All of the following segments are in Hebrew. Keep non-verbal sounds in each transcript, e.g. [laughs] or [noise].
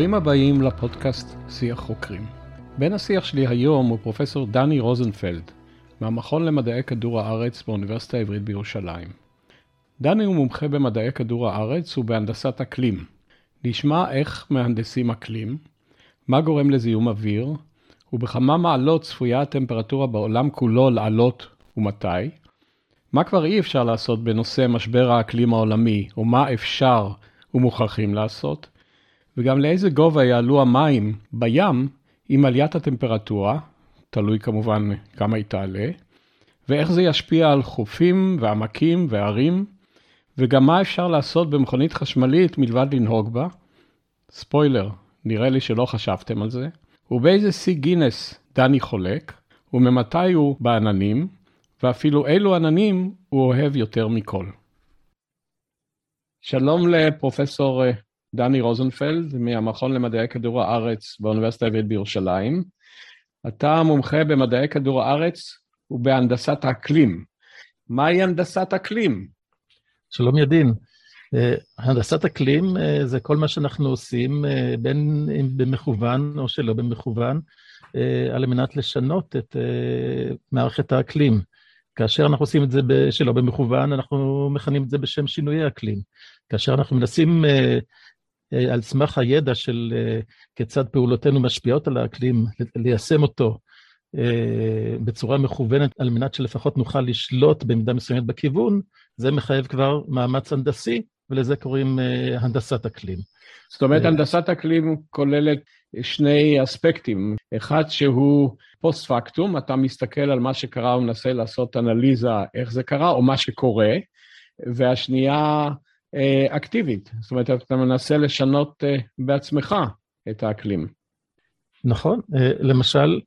ברוכים הבאים לפודקאסט שיח חוקרים. בן השיח שלי היום הוא פרופסור דני רוזנפלד, מהמכון למדעי כדור הארץ באוניברסיטה העברית בירושלים. דני הוא מומחה במדעי כדור הארץ ובהנדסת אקלים. נשמע איך מהנדסים אקלים, מה גורם לזיהום אוויר, ובכמה מעלות צפויה הטמפרטורה בעולם כולו לעלות ומתי, מה כבר אי אפשר לעשות בנושא משבר האקלים העולמי, או מה אפשר ומוכרחים לעשות, וגם לאיזה גובה יעלו המים בים עם עליית הטמפרטורה, תלוי כמובן כמה היא תעלה, ואיך זה ישפיע על חופים ועמקים וערים, וגם מה אפשר לעשות במכונית חשמלית מלבד לנהוג בה. ספוילר, נראה לי שלא חשבתם על זה. ובאיזה שיא גינס דני חולק, וממתי הוא בעננים, ואפילו אילו עננים הוא אוהב יותר מכל. שלום לפרופסור אה, דני רוזנפלד מהמכון למדעי כדור הארץ באוניברסיטה העברית בירושלים. אתה מומחה במדעי כדור הארץ ובהנדסת האקלים. מהי הנדסת אקלים? שלום ידין. אה, הנדסת אקלים אה, זה כל מה שאנחנו עושים, בין אם במכוון או שלא במכוון, על מנת לשנות את מערכת האקלים. כאשר אנחנו עושים את זה שלא במכוון, אנחנו מכנים את זה בשם שינויי אקלים. כאשר אנחנו מנסים אה, אה, על סמך הידע של אה, כיצד פעולותינו משפיעות על האקלים, ליישם אותו בצורה מכוונת על מנת שלפחות נוכל לשלוט במידה מסוימת בכיוון, זה מחייב כבר מאמץ הנדסי, ולזה קוראים הנדסת אקלים. זאת אומרת, הנדסת אקלים כוללת שני אספקטים. אחד שהוא פוסט פקטום, אתה מסתכל על מה שקרה ומנסה לעשות אנליזה איך זה קרה, או מה שקורה, והשנייה אה, אקטיבית, זאת אומרת, אתה מנסה לשנות אה, בעצמך את האקלים. נכון, אה, למשל,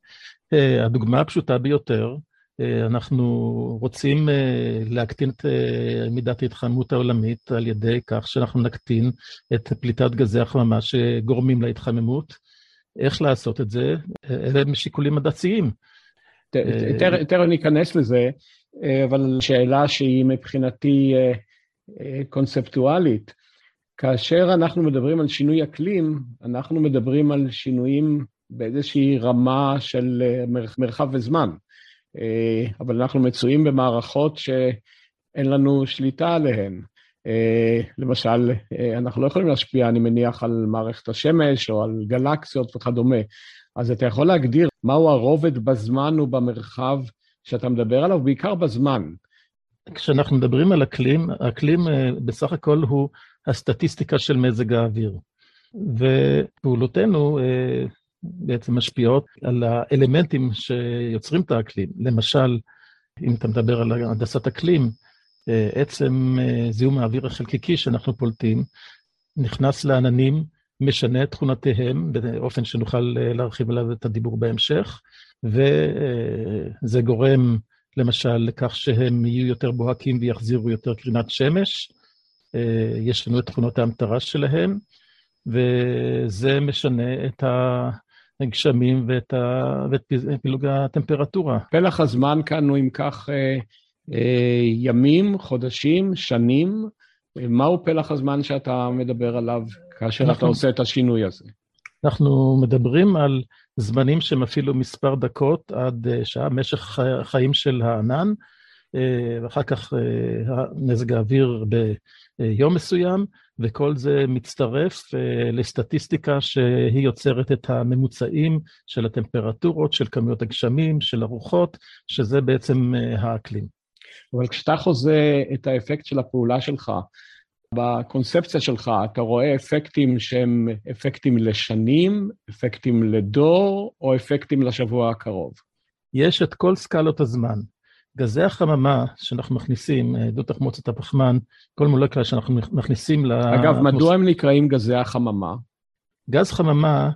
הדוגמה הפשוטה ביותר, אנחנו רוצים להקטין את מידת ההתחממות העולמית על ידי כך שאנחנו נקטין את פליטת גזי החממה שגורמים להתחממות. איך לעשות את זה? אלה משיקולים מדעציים. תכף ניכנס לזה, אבל שאלה שהיא מבחינתי קונספטואלית. כאשר אנחנו מדברים על שינוי אקלים, אנחנו מדברים על שינויים באיזושהי רמה של מרחב וזמן. אבל אנחנו מצויים במערכות שאין לנו שליטה עליהן. למשל, אנחנו לא יכולים להשפיע, אני מניח, על מערכת השמש או על גלקסיות וכדומה. אז אתה יכול להגדיר מהו הרובד בזמן ובמרחב שאתה מדבר עליו, בעיקר בזמן. כשאנחנו מדברים על אקלים, אקלים אה, בסך הכל הוא הסטטיסטיקה של מזג האוויר. ופעולותינו אה, בעצם משפיעות על האלמנטים שיוצרים את האקלים. למשל, אם אתה מדבר על הנדסת אקלים, אה, עצם זיהום האוויר החלקיקי שאנחנו פולטים, נכנס לעננים, משנה את תכונותיהם באופן שנוכל להרחיב עליו את הדיבור בהמשך, וזה גורם למשל לכך שהם יהיו יותר בוהקים ויחזירו יותר קרינת שמש. אה, יש לנו את תכונות ההמטרה שלהם, וזה משנה את הגשמים ואת, ה... ואת פילוג הטמפרטורה. פלח הזמן כאן הוא אם כך אה, אה, ימים, חודשים, שנים. מהו פלח הזמן שאתה מדבר עליו כאשר אנחנו, אתה עושה את השינוי הזה? אנחנו מדברים על זמנים שהם אפילו מספר דקות עד אה, שעה, משך החיים של הענן, אה, ואחר כך אה, מזג האוויר ביום מסוים, וכל זה מצטרף לסטטיסטיקה שהיא יוצרת את הממוצעים של הטמפרטורות, של כמויות הגשמים, של הרוחות, שזה בעצם האקלים. אבל כשאתה חוזה את האפקט של הפעולה שלך, בקונספציה שלך אתה רואה אפקטים שהם אפקטים לשנים, אפקטים לדור, או אפקטים לשבוע הקרוב? יש את כל סקלות הזמן. גזי החממה שאנחנו מכניסים, אה, דו תחמוצת הפחמן, כל מולקולה שאנחנו מכניסים ל... אגב, מדוע הם נקראים גזי החממה? גז חממה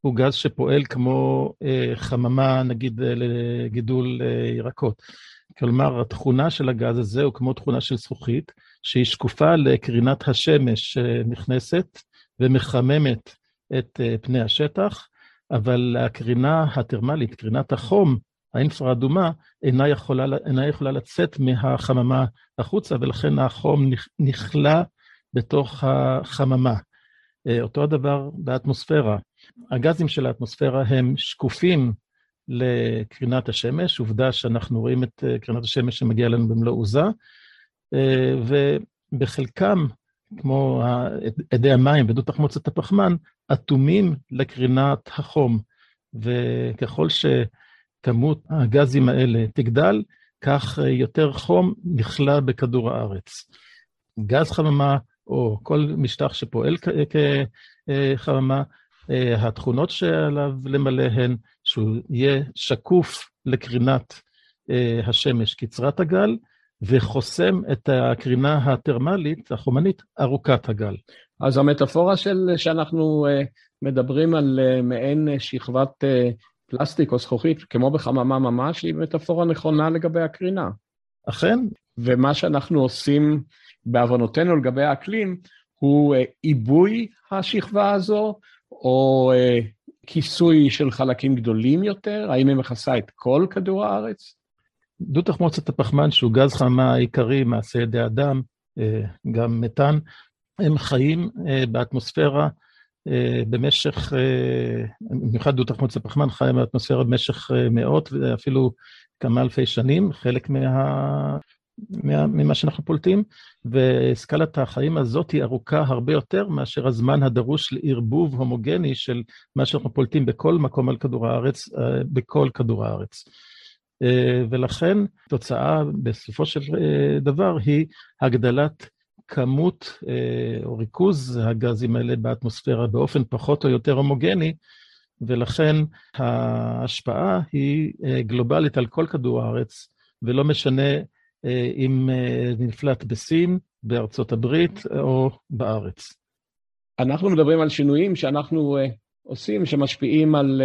הוא גז שפועל כמו אה, חממה, נגיד, אה, לגידול אה, ירקות. כלומר, התכונה של הגז הזה הוא כמו תכונה של זכוכית, שהיא שקופה לקרינת השמש שנכנסת ומחממת את אה, פני השטח, אבל הקרינה הטרמלית, קרינת החום, האינפרה-אדומה, אינה יכולה, אינה יכולה לצאת מהחממה החוצה, ולכן החום נכלה בתוך החממה. אותו הדבר באטמוספירה. הגזים של האטמוספירה הם שקופים לקרינת השמש, עובדה שאנחנו רואים את קרינת השמש שמגיעה אלינו במלוא עוזה, ובחלקם, כמו אדי המים ודו תחמוצת הפחמן, אטומים לקרינת החום. וככל שכמות הגזים האלה תגדל, כך יותר חום נכלל בכדור הארץ. גז חממה, או כל משטח שפועל כחממה, התכונות שעליו למלא הן שהוא יהיה שקוף לקרינת השמש קצרת הגל, וחוסם את הקרינה הטרמלית, החומנית, ארוכת הגל. אז המטאפורה של, שאנחנו מדברים על מעין שכבת פלסטיק או זכוכית, כמו בחממה ממש, היא מטאפורה נכונה לגבי הקרינה. אכן. ומה שאנחנו עושים בעוונותינו לגבי האקלים, הוא עיבוי השכבה הזו, או כיסוי של חלקים גדולים יותר? האם היא מכסה את כל כדור הארץ? דו תחמוצת הפחמן, שהוא גז חמה עיקרי מעשה ידי אדם, גם מתאן, הם חיים באטמוספירה במשך, במיוחד דו תחמוצת הפחמן חיים באטמוספירה במשך מאות ואפילו כמה אלפי שנים, חלק מה... ממה שאנחנו פולטים, וסקלת החיים הזאת היא ארוכה הרבה יותר מאשר הזמן הדרוש לערבוב הומוגני של מה שאנחנו פולטים בכל מקום על כדור הארץ, בכל כדור הארץ. ולכן תוצאה בסופו של דבר היא הגדלת כמות או ריכוז הגזים האלה באטמוספירה באופן פחות או יותר הומוגני, ולכן ההשפעה היא גלובלית על כל כדור הארץ, ולא משנה אם נפלט בסין, בארצות הברית או בארץ. אנחנו מדברים על שינויים שאנחנו עושים, שמשפיעים על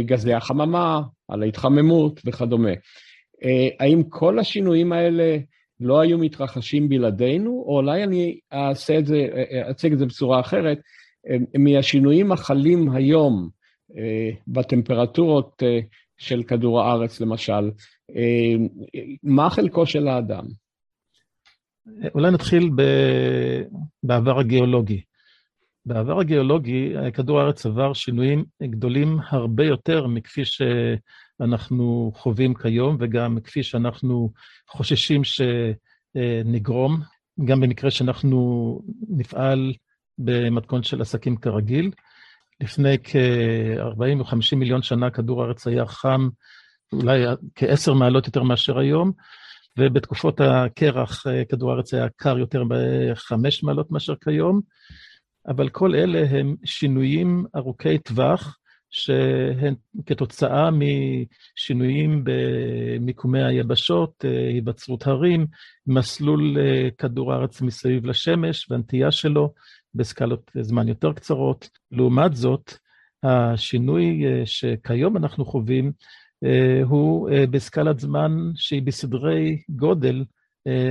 גזי החממה, על ההתחממות וכדומה. האם כל השינויים האלה לא היו מתרחשים בלעדינו, או אולי אני אעשה את זה, אציג את זה בצורה אחרת, מהשינויים החלים היום בטמפרטורות של כדור הארץ למשל, מה חלקו של האדם? אולי נתחיל. בעבר הגיאולוגי. בעבר הגיאולוגי, כדור הארץ עבר שינויים גדולים הרבה יותר מכפי שאנחנו חווים כיום, וגם כפי שאנחנו חוששים שנגרום, גם במקרה שאנחנו נפעל במתכון של עסקים כרגיל. לפני כ-40 או 50 מיליון שנה כדור הארץ היה חם, אולי כעשר מעלות יותר מאשר היום, ובתקופות הקרח כדור הארץ היה קר יותר בחמש מעלות מאשר כיום, אבל כל אלה הם שינויים ארוכי טווח, שהן כתוצאה משינויים במיקומי היבשות, היווצרות הרים, מסלול כדור הארץ מסביב לשמש והנטייה שלו בסקלות זמן יותר קצרות. לעומת זאת, השינוי שכיום אנחנו חווים הוא בסקלת זמן שהיא בסדרי גודל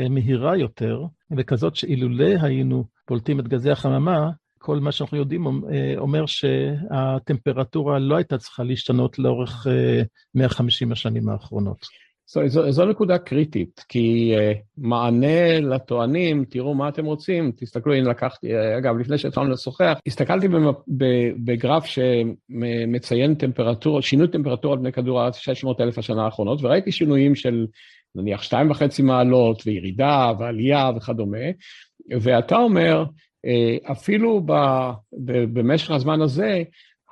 מהירה יותר, וכזאת שאילולא היינו פולטים את גזי החממה, כל מה שאנחנו יודעים אומר שהטמפרטורה לא הייתה צריכה להשתנות לאורך 150 השנים האחרונות. זו, זו, זו נקודה קריטית, כי uh, מענה לטוענים, תראו מה אתם רוצים, תסתכלו, הנה לקחתי, אגב, לפני שהתחלנו לשוחח, הסתכלתי בגרף שמציין טמפרטורה, שינוי טמפרטורה על פני כדור הארץ 600 אלף השנה האחרונות, וראיתי שינויים של נניח שתיים וחצי מעלות, וירידה, ועלייה וכדומה, ואתה אומר, אפילו ב, ב, במשך הזמן הזה,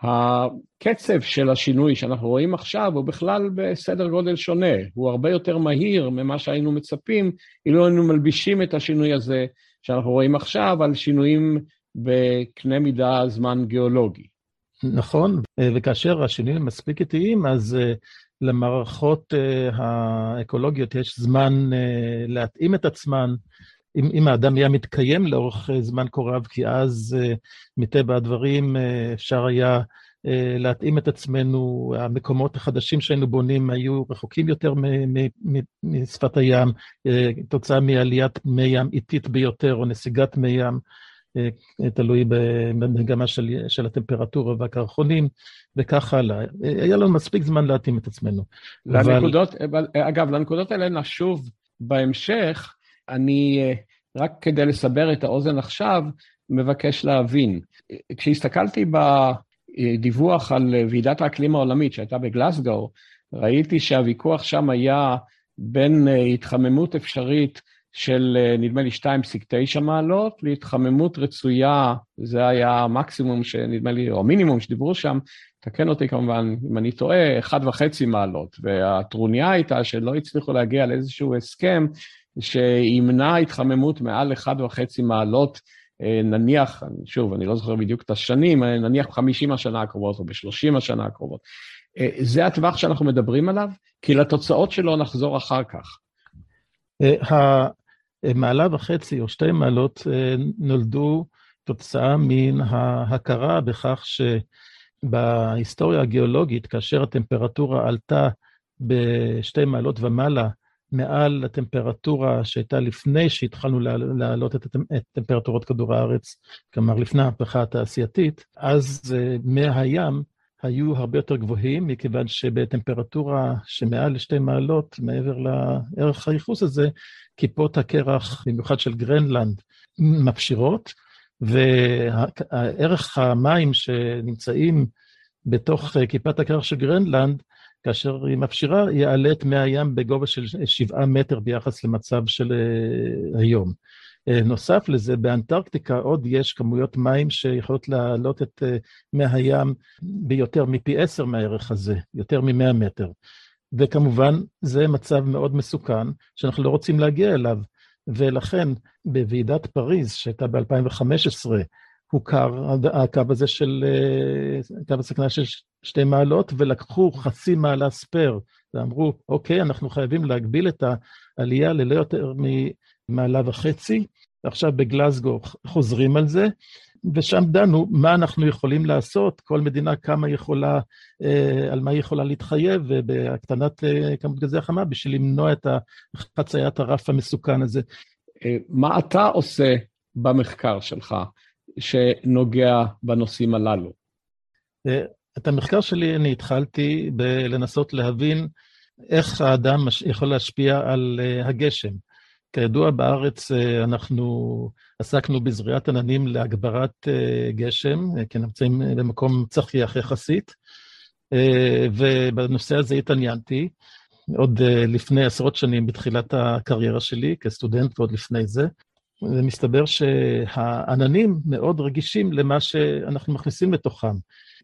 הקצב של השינוי שאנחנו רואים עכשיו הוא בכלל בסדר גודל שונה, הוא הרבה יותר מהיר ממה שהיינו מצפים, אילו היינו מלבישים את השינוי הזה שאנחנו רואים עכשיו על שינויים בקנה מידה זמן גיאולוגי. נכון, וכאשר השינויים מספיק איטיים, אז למערכות האקולוגיות יש זמן להתאים את עצמן. אם, אם האדם היה מתקיים לאורך זמן כה רב, כי אז מטבע הדברים אפשר היה להתאים את עצמנו, המקומות החדשים שהיינו בונים היו רחוקים יותר משפת הים, תוצאה מעליית מי ים איטית ביותר או נסיגת מי ים, תלוי במגמה של, של הטמפרטורה והקרחונים וכך הלאה. היה לנו מספיק זמן להתאים את עצמנו. לנקודות, אבל... אגב, לנקודות האלה נשוב בהמשך. אני, רק כדי לסבר את האוזן עכשיו, מבקש להבין. כשהסתכלתי בדיווח על ועידת האקלים העולמית שהייתה בגלסגו, ראיתי שהוויכוח שם היה בין התחממות אפשרית של נדמה לי 2.9 מעלות להתחממות רצויה, זה היה המקסימום שנדמה לי, או המינימום שדיברו שם, תקן אותי כמובן אם אני טועה, 1.5 מעלות, והטרוניה הייתה שלא הצליחו להגיע לאיזשהו הסכם שימנע התחממות מעל 1.5 מעלות, אה, נניח, שוב, אני לא זוכר בדיוק את השנים, אה, נניח 50 השנה הקרובות או ב-30 השנה הקרובות. אה, זה הטווח שאנחנו מדברים עליו, כי לתוצאות שלו נחזור אחר כך. המעלה וחצי או שתי מעלות נולדו תוצאה מן ההכרה בכך שבהיסטוריה הגיאולוגית, כאשר הטמפרטורה עלתה בשתי מעלות ומעלה מעל הטמפרטורה שהייתה לפני שהתחלנו להעלות את טמפרטורות כדור הארץ, כלומר לפני ההפכה התעשייתית, אז אה, מי הים היו הרבה יותר גבוהים, מכיוון שבטמפרטורה שמעל לשתי מעלות, מעבר לערך הייחוס הזה, כיפות הקרח, במיוחד של גרנלנד, מפשירות, וערך המים שנמצאים בתוך אה, כיפת הקרח של גרנלנד, כאשר היא מפשירה, יעלה את מי הים בגובה של שבעה מטר ביחס למצב של uh, היום. Uh, נוסף לזה, באנטרקטיקה עוד יש כמויות מים שיכולות להעלות את uh, מי הים ביותר מפי עשר מהערך הזה, יותר ממאה מטר. וכמובן, זה מצב מאוד מסוכן, שאנחנו לא רוצים להגיע אליו. ולכן, בוועידת פריז, שהייתה ב-2015, הוכר הקו הזה של, קו הסכנה של שתי מעלות, ולקחו חצי מעלה ספייר, ואמרו, אוקיי, אנחנו חייבים להגביל את העלייה ללא יותר ממעלה וחצי. עכשיו בגלסגו חוזרים על זה, ושם דנו מה אנחנו יכולים לעשות, כל מדינה כמה יכולה, על מה היא יכולה להתחייב בהקטנת כמות גזי החמה בשביל למנוע את חציית הרף המסוכן הזה. מה אתה עושה במחקר שלך? שנוגע בנושאים הללו? אה, את המחקר שלי אני התחלתי בלנסות להבין איך האדם יכול להשפיע על אה, הגשם. כידוע, בארץ אה, אנחנו עסקנו בזריעת עננים להגברת גשם, כי נמצאים במקום צחיח יחסית, ובנושא הזה התעניינתי. עוד לפני עשרות שנים בתחילת הקריירה שלי כסטודנט ועוד לפני זה. ומסתבר שהעננים מאוד רגישים למה שאנחנו מכניסים לתוכם.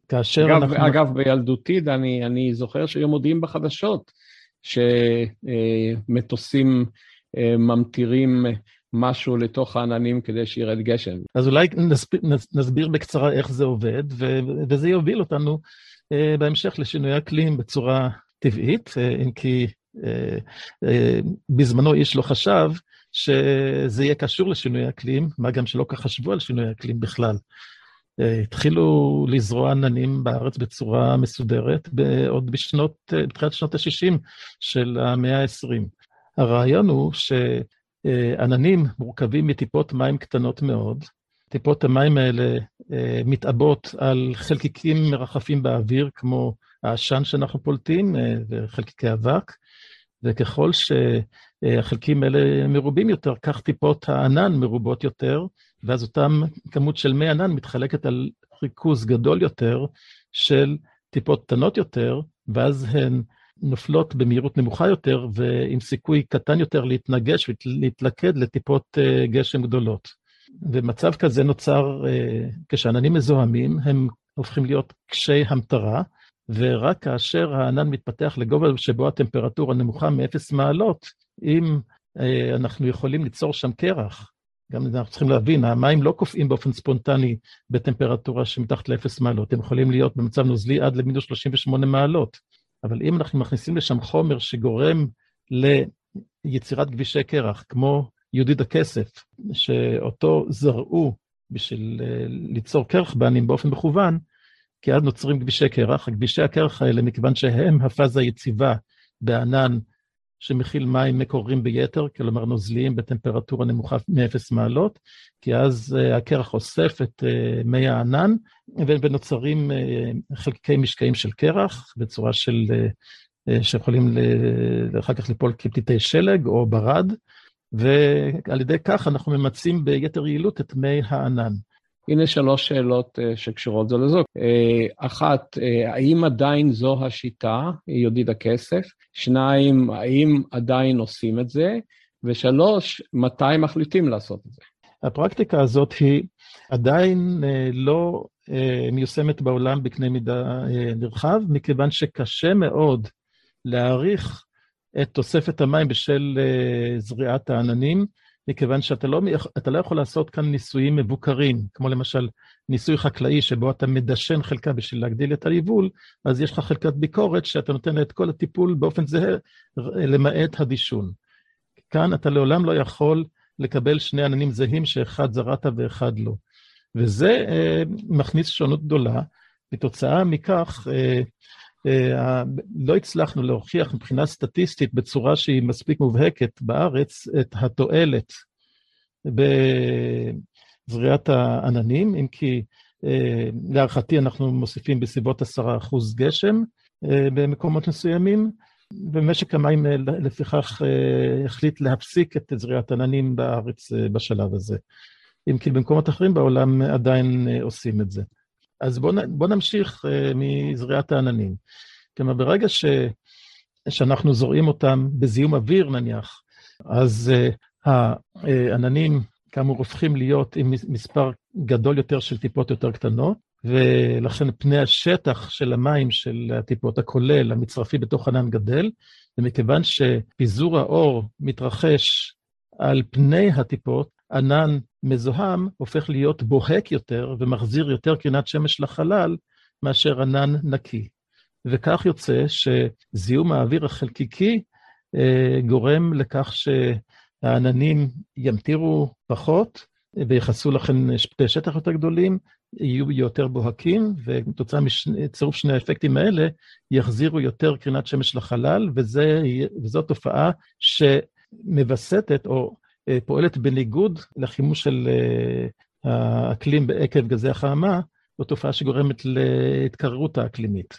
כאשר אגב, אנחנו... אגב, בילדותי, דני, אני זוכר שהיו מודיעים בחדשות שמטוסים אה, ממטירים משהו לתוך העננים כדי שירד גשם. אז אולי נסביר, נסביר בקצרה איך זה עובד, וזה יוביל אותנו אה, בהמשך לשינוי אקלים בצורה טבעית, אה, אם כי בזמנו איש לא חשב שזה יהיה קשור לשינוי אקלים, מה גם שלא כך חשבו על שינוי אקלים בכלל. אה, התחילו לזרוע עננים בארץ בצורה מסודרת עוד בשנות, אה, בתחילת שנות ה-60 של המאה ה-20. הרעיון הוא שעננים מורכבים מטיפות מים קטנות מאוד. טיפות המים האלה אה, מתעבות על חלקיקים מרחפים באוויר, כמו העשן שאנחנו פולטים וחלקיקי אבק, וככל שהחלקים האלה מרובים יותר, כך טיפות הענן מרובות יותר, ואז אותם כמות של מי ענן מתחלקת על ריכוז גדול יותר של טיפות קטנות יותר, ואז הן נופלות במהירות נמוכה יותר ועם סיכוי קטן יותר להתנגש ולהתלכד לטיפות אה, גשם גדולות. ומצב כזה נוצר אה, כשעננים מזוהמים, הם הופכים להיות קשי המטרה, ורק כאשר הענן מתפתח לגובה שבו הטמפרטורה נמוכה מ-0 מעלות, אם אה, אנחנו יכולים ליצור שם קרח, גם אנחנו צריכים להבין, המים לא קופאים באופן ספונטני בטמפרטורה שמתחת ל-0 מעלות, הם יכולים להיות במצב נוזלי עד למינוס 38 מעלות. אבל אם אנחנו מכניסים לשם חומר שגורם ליצירת כבישי קרח, כמו יהודיד הכסף, שאותו זרעו בשביל אה, ליצור קרח בענים באופן מכוון, כי אז נוצרים כבישי קרח. כבישי הקרח האלה, מכיוון שהם הפאזה היציבה בענן שמכיל מים מקוררים ביתר, כלומר נוזליים בטמפרטורה נמוכה מ-0 מעלות, כי אז uh, הקרח אוסף את uh, מי הענן, ונוצרים uh, חלקי משקעים של קרח בצורה של, שיכולים אחר כך ליפול כפתיתי שלג או ברד, ועל ידי כך אנחנו ממצים ביתר יעילות את מי הענן. הנה שלוש שאלות שקשורות זו לזו. אחת, האם עדיין זו השיטה, יודיד הכסף? שניים, האם עדיין עושים את זה? ושלוש, מתי מחליטים לעשות את זה? הפרקטיקה הזאת היא עדיין לא מיושמת בעולם בקנה מידה נרחב, מכיוון שקשה מאוד להעריך את תוספת המים בשל זריעת העננים. מכיוון שאתה לא, לא יכול לעשות כאן ניסויים מבוקרים, כמו למשל ניסוי חקלאי שבו אתה מדשן חלקה בשביל להגדיל את היבול, אז יש לך חלקת ביקורת שאתה נותן לה את כל הטיפול באופן זהה, למעט הדישון. כאן אתה לעולם לא יכול לקבל שני עננים זהים שאחד זרעת ואחד לא. וזה אה, מכניס שונות גדולה, כתוצאה מכך, אה, לא הצלחנו להוכיח מבחינה סטטיסטית בצורה שהיא מספיק מובהקת בארץ את התועלת בזריעת העננים, אם כי אה, להערכתי אנחנו מוסיפים בסביבות 10% גשם אה, במקומות מסוימים, ומשק המים לפיכך החליט להפסיק את זריעת עננים בארץ בשלב הזה. אם כי במקומות אחרים בעולם עדיין עושים את זה. אז בואו בוא נמשיך uh, מזריעת העננים. כלומר, ברגע ש, שאנחנו זורעים אותם בזיהום אוויר נניח, אז uh, העננים כאמור הופכים להיות עם מספר גדול יותר של טיפות יותר קטנות, ולכן פני השטח של המים של הטיפות, הכולל, המצרפי בתוך ענן גדל, ומכיוון שפיזור האור מתרחש על פני הטיפות, ענן מזוהם הופך להיות בוהק יותר ומחזיר יותר קרינת שמש לחלל מאשר ענן נקי. וכך יוצא שזיהום האוויר החלקיקי אה, גורם לכך שהעננים ימטירו פחות ויחסו לכן פתי שטח יותר גדולים, יהיו יותר בוהקים, וכתוצאה מצירוף שני האפקטים האלה, יחזירו יותר קרינת שמש לחלל, וזה, וזו תופעה שמווסתת או פועלת בניגוד לחימוש של אה, האקלים עקב גזי החממה, זו תופעה שגורמת להתקררות האקלימית.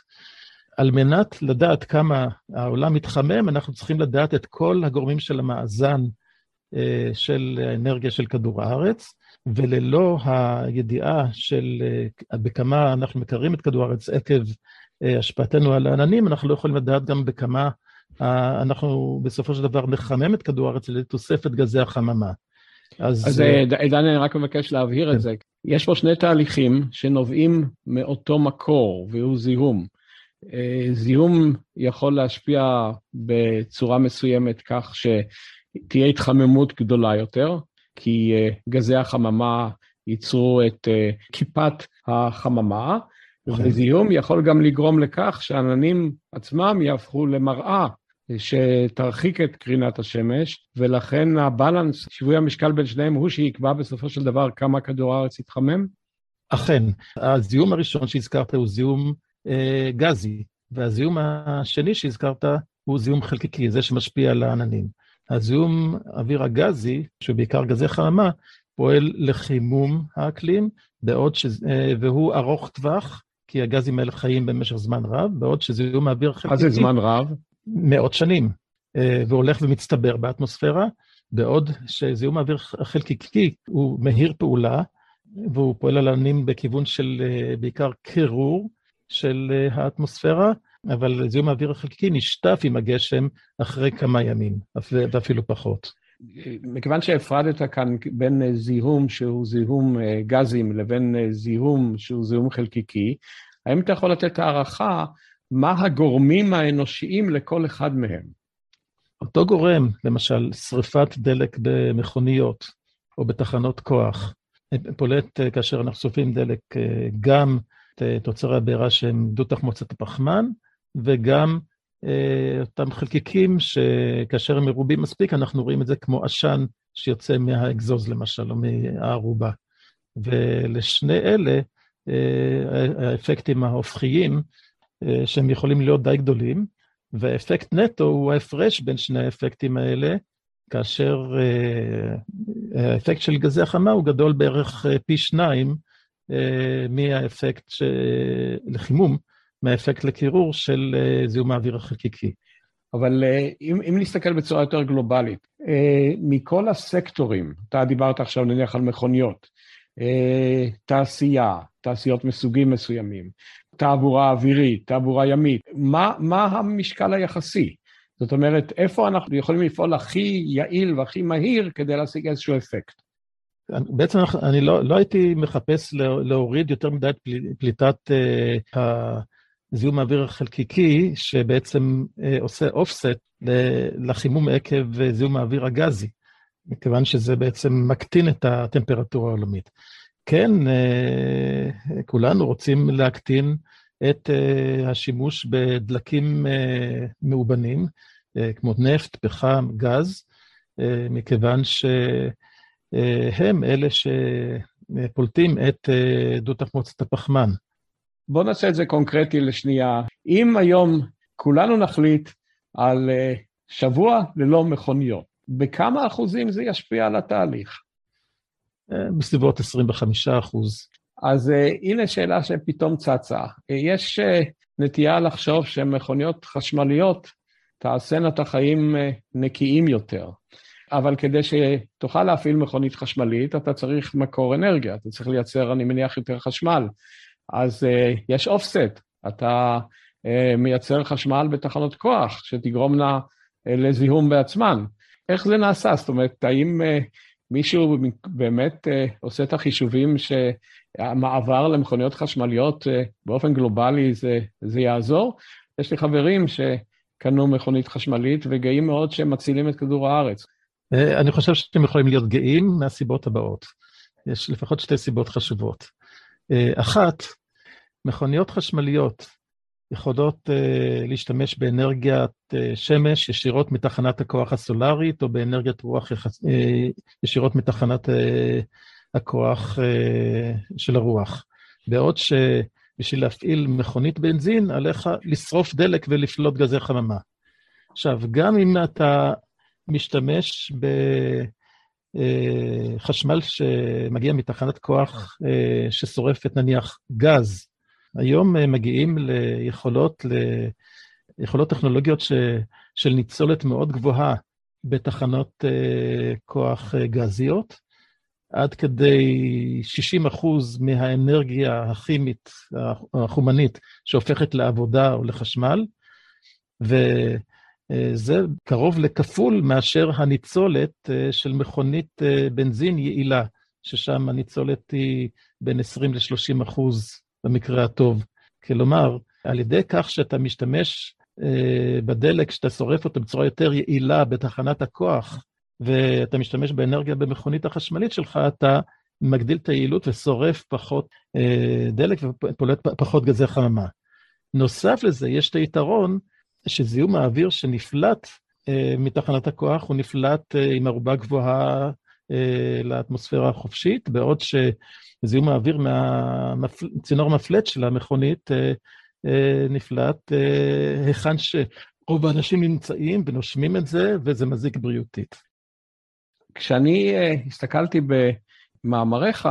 על מנת לדעת כמה העולם מתחמם, אנחנו צריכים לדעת את כל הגורמים של המאזן אה, של האנרגיה של כדור הארץ, וללא הידיעה של בכמה אנחנו מקררים את כדור הארץ עקב השפעתנו על העננים, אנחנו לא יכולים לדעת גם בכמה אנחנו בסופו של דבר נחמם את כדור הארץ לתוספת גזי החממה. אז, אז אה, עידן, אני רק מבקש להבהיר כן. את זה. יש פה שני תהליכים שנובעים מאותו מקור, והוא זיהום. אה, זיהום יכול להשפיע בצורה מסוימת כך שתהיה התחממות גדולה יותר, כי אה, גזי החממה ייצרו את כיפת החממה, נכון. וזיהום יכול גם לגרום לכך שהעננים עצמם יהפכו למראה שתרחיק את קרינת השמש, ולכן הבלנס, שיווי המשקל בין שניהם הוא שיקבע בסופו של דבר כמה כדור הארץ יתחמם? אכן. הזיהום הראשון שהזכרת הוא זיהום אה, גזי, והזיהום השני שהזכרת הוא זיהום חלקיקי, זה שמשפיע על העננים. הזיהום אוויר הגזי, שהוא בעיקר גזי חממה, פועל לחימום האקלים, בעוד ש... אה, והוא ארוך טווח, כי הגזים האלה חיים במשך זמן רב, בעוד שזיהום האוויר החלקיקי... מה זה זמן רב? מאות שנים, אה, והולך ומצטבר באטמוספירה, בעוד שזיהום האוויר החלקיקי הוא מהיר פעולה, והוא פועל על עננים בכיוון של אה, בעיקר קירור של אה, האטמוספירה, אבל זיהום האוויר החלקיקי נשטף עם הגשם אחרי כמה ימים, ואפילו פחות. מכיוון שהפרדת כאן בין זיהום שהוא זיהום גזים לבין זיהום שהוא זיהום חלקיקי, האם אתה יכול לתת הערכה מה הגורמים האנושיים לכל אחד מהם. אותו גורם, למשל, שריפת דלק במכוניות או בתחנות כוח, פולט אה, כאשר אנחנו שורפים דלק אה, גם אה, תוצרי הבעירה שהם דו-תחמוצת הפחמן, וגם אותם חלקיקים שכאשר הם מרובים מספיק, אנחנו רואים את זה כמו עשן שיוצא מהאגזוז למשל, או מהערובה. ולשני אלה, האפקטים ההופכיים, שהם יכולים להיות די גדולים, והאפקט נטו הוא ההפרש בין שני האפקטים האלה, כאשר אה, האפקט של גזי החמה הוא גדול בערך אה, פי שניים מהאפקט לחימום, מהאפקט לקירור של זיהום האוויר החלקיקי. אבל אם, אם נסתכל בצורה יותר גלובלית, מכל הסקטורים, אתה דיברת עכשיו נניח על מכוניות, תעשייה, תעשיות מסוגים מסוימים, תעבורה אווירית, תעבורה ימית, מה, מה המשקל היחסי? זאת אומרת, איפה אנחנו יכולים לפעול הכי יעיל והכי מהיר כדי להשיג איזשהו אפקט? בעצם אני לא, לא הייתי מחפש להוריד יותר מדי פליטת uh, זיהום האוויר החלקיקי, שבעצם uh, עושה אופסט לחימום עקב זיהום האוויר הגזי, מכיוון שזה בעצם מקטין את הטמפרטורה העולמית. כן, uh, כולנו רוצים להקטין את uh, השימוש בדלקים uh, מאובנים, כמו נפט, פחם, גז, מכיוון שהם אלה שפולטים את דו-תחמוצת הפחמן. בואו נעשה את זה קונקרטי לשנייה. אם היום כולנו נחליט על שבוע ללא מכוניות, בכמה אחוזים זה ישפיע על התהליך? בסביבות 25 אחוז. אז uh, הנה שאלה שפתאום צצה. Uh, יש uh, נטייה לחשוב שמכוניות חשמליות תעשינה את החיים uh, נקיים יותר. אבל כדי שתוכל להפעיל מכונית חשמלית, אתה צריך מקור אנרגיה, אתה צריך לייצר, אני מניח, יותר חשמל. אז uh, יש אופסט, אתה uh, מייצר חשמל בתחנות כוח, שתגרומנה uh, לזיהום בעצמן. איך זה נעשה? זאת אומרת, האם uh, מישהו באמת uh, עושה את החישובים שהמעבר למכוניות חשמליות uh, באופן גלובלי זה, זה יעזור? יש לי חברים שקנו מכונית חשמלית וגאים מאוד שהם מצילים את כדור הארץ. אה, אני חושב שאתם יכולים להיות גאים מהסיבות הבאות. יש לפחות שתי סיבות חשובות. אחת, מכוניות חשמליות יכולות uh, להשתמש באנרגיית uh, שמש ישירות מתחנת הכוח הסולארית, או באנרגיית רוח uh, ישירות מתחנת הכוח של הרוח. בעוד שבשביל להפעיל מכונית בנזין, עליך לשרוף דלק ולפלוט גזי חממה. עכשיו, גם אם אתה משתמש בחשמל שמגיע מתחנת כוח ששורפת נניח גז, היום אה, מגיעים ליכולות, ליכולות טכנולוגיות ש, של ניצולת מאוד גבוהה בתחנות uh, כוח uh, גזיות, עד כדי 60 אחוז מהאנרגיה הכימית, החומנית, שהופכת לעבודה או לחשמל, וזה קרוב לכפול מאשר הניצולת של מכונית בנזין יעילה, ששם הניצולת היא בין 20 ל-30 אחוז במקרה הטוב. כלומר, על ידי כך שאתה משתמש אה, בדלק, שאתה שורף אותו בצורה יותר יעילה בתחנת הכוח, ואתה משתמש באנרגיה במכונית החשמלית שלך, אתה מגדיל את היעילות ושורף פחות אה, דלק ופולט פחות גזי חממה. נוסף לזה, יש את היתרון שזיהום האוויר שנפלט אה, מתחנת הכוח, הוא נפלט עם ערובה גבוהה לאטמוספירה החופשית, בעוד שזיהום האוויר מהצינור מפלט של המכונית אה, אה, נפלט היכן שרוב האנשים נמצאים ונושמים את זה, וזה מזיק בריאותית. כשאני הסתכלתי במאמריך,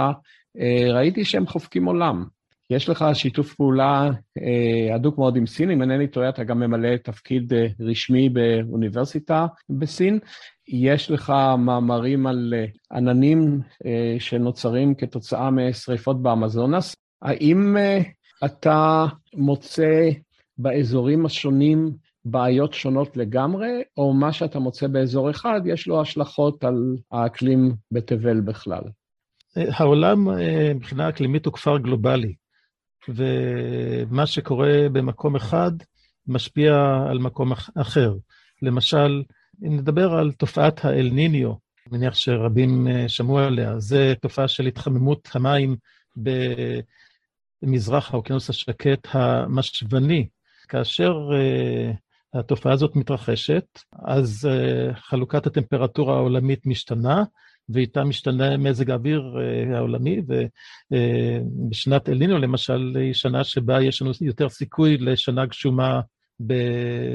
ראיתי שהם חופקים עולם. יש לך שיתוף פעולה הדוק מאוד עם סין, אם אינני טועה, אתה גם ממלא תפקיד רשמי באוניברסיטה בסין. יש לך מאמרים על אה, עננים אה, שנוצרים כתוצאה משריפות באמזונס. האם אה, אתה מוצא באזורים השונים בעיות שונות לגמרי, או מה שאתה מוצא באזור אחד, יש לו השלכות על האקלים בתבל בכלל? העולם מבחינה אקלימית הוא כפר גלובלי, ומה שקורה במקום אחד משפיע על מקום אחר. למשל, אם נדבר על תופעת האל-ניניו, אני מניח שרבים אה, שמעו עליה, זה תופעה של התחממות המים במזרח האוקיינוס השקט המשוני. כאשר uh, התופעה הזאת מתרחשת, אז uh, חלוקת הטמפרטורה העולמית משתנה, ואיתה משתנה מזג האוויר uh, העולמי, ובשנת אל-נינו למשל, היא שנה שבה יש לנו יותר סיכוי לשנה גשומה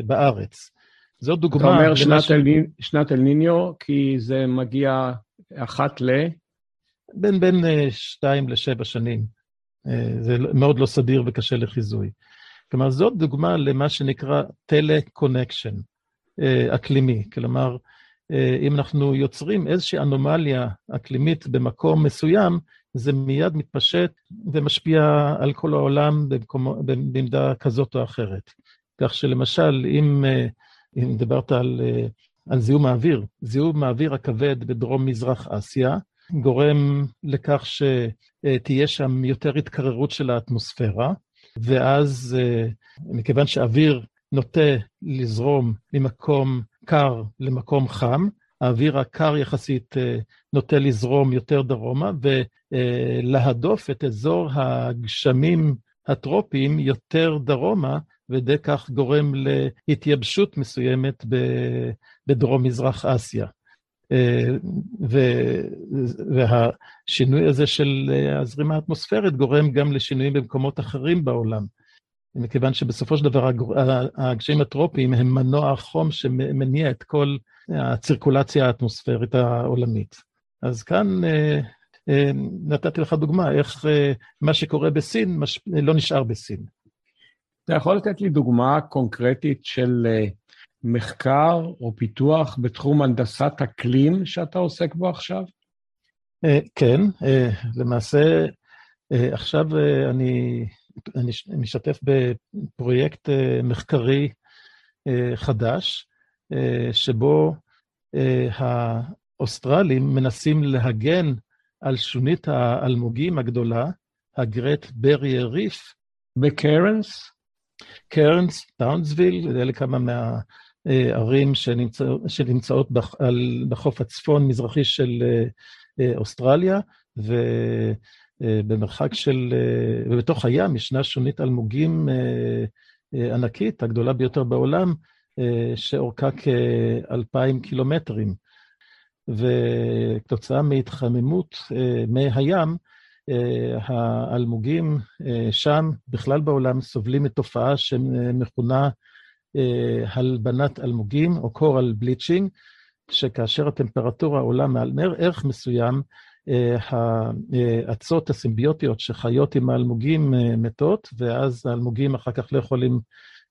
בארץ. זאת דוגמה... אתה אומר שנת, ש... אל... שנת אל ניניו, כי זה מגיע אחת ל... בין, בין אה, שתיים לשבע שנים. אה, זה מאוד לא סדיר וקשה לחיזוי. כלומר, זאת דוגמה למה שנקרא teleconnection אה, אקלימי. כלומר, אם אנחנו יוצרים איזושהי אנומליה אקלימית במקום מסוים, זה מיד מתפשט ומשפיע על כל העולם במידה כזאת או אחרת. כך שלמשל, אם, אם דיברת על, על זיהום האוויר, זיהום האוויר הכבד בדרום-מזרח אסיה, גורם לכך שתהיה שם יותר התקררות של האטמוספירה, ואז מכיוון שאוויר נוטה לזרום ממקום קר למקום חם, האוויר הקר יחסית אה, נוטה לזרום יותר דרומה ולהדוף את אזור הגשמים הטרופיים יותר דרומה, ודי כך גורם להתייבשות מסוימת בדרום-מזרח אסיה. אה, והשינוי הזה של אה, הזרימה האטמוספרית גורם גם לשינויים במקומות אחרים בעולם. מכיוון שבסופו של דבר הגשמים הטרופיים הם מנוע החום שמניע את כל הצירקולציה האטמוספרית העולמית. אז כאן אה, אה, נתתי לך דוגמה, איך אה, מה שקורה בסין מש... לא נשאר בסין. אתה יכול לתת לי דוגמה קונקרטית של מחקר או פיתוח בתחום הנדסת אקלים שאתה עוסק בו עכשיו? כן, למעשה עכשיו אני אני משתף בפרויקט אה, מחקרי אה, חדש, אה, שבו האוסטרלים מנסים להגן על שונית האלמוגים הגדולה, ה Great Barrier Reef. בקיירנס? קיירנס, טאונסוויל, אלה כמה מהערים שנמצא, שנמצאות בחוף הצפון-מזרחי של אוסטרליה, ו... אה, במרחק של, אה, ובתוך הים ישנה שונית אלמוגים אה, ענקית, הגדולה ביותר בעולם, שאורכה כאלפיים קילומטרים. וכתוצאה מהתחממות מי הים, האלמוגים שם, בכלל בעולם, סובלים מתופעה שמכונה הלבנת אלמוגים, או קורל בליצ'ינג, שכאשר הטמפרטורה עולה מעל ערך מסוים, האצות הסימביוטיות שחיות עם האלמוגים אה, מתות, ואז האלמוגים אחר כך לא יכולים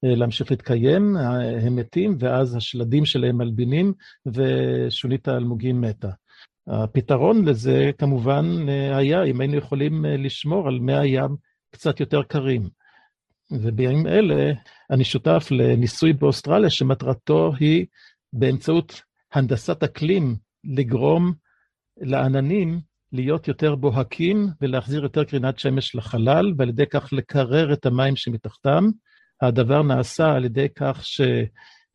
אה, להמשיך להתקיים, הם מתים, ואז השלדים שלהם מלבינים, ושונית האלמוגים מתה. הפתרון לזה כמובן אה, היה אם היינו יכולים לשמור על מי הים קצת יותר קרים. ובימים אלה אני שותף לניסוי באוסטרליה שמטרתו היא באמצעות הנדסת אקלים לגרום לעננים להיות יותר בוהקים ולהחזיר יותר קרינת שמש לחלל, ועל ידי כך לקרר את המים שמתחתם. הדבר נעשה על ידי כך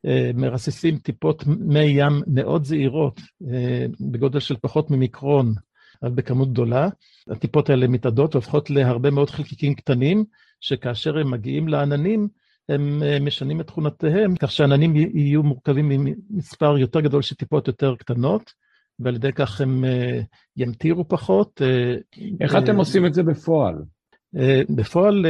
שמרססים טיפות מי ים מאוד זעירות, אה, בגודל של פחות ממיקרון, אבל בכמות גדולה. הטיפות האלה מתאדות והופכות להרבה מאוד חלקיקים קטנים, שכאשר הם מגיעים לעננים, הם אה, משנים את תכונותיהם, כך שעננים יהיו מורכבים ממספר יותר גדול של טיפות יותר קטנות. ועל ידי כך הם אה, ימטירו פחות. אה, איך אתם אה, עושים את זה בפועל? בפועל,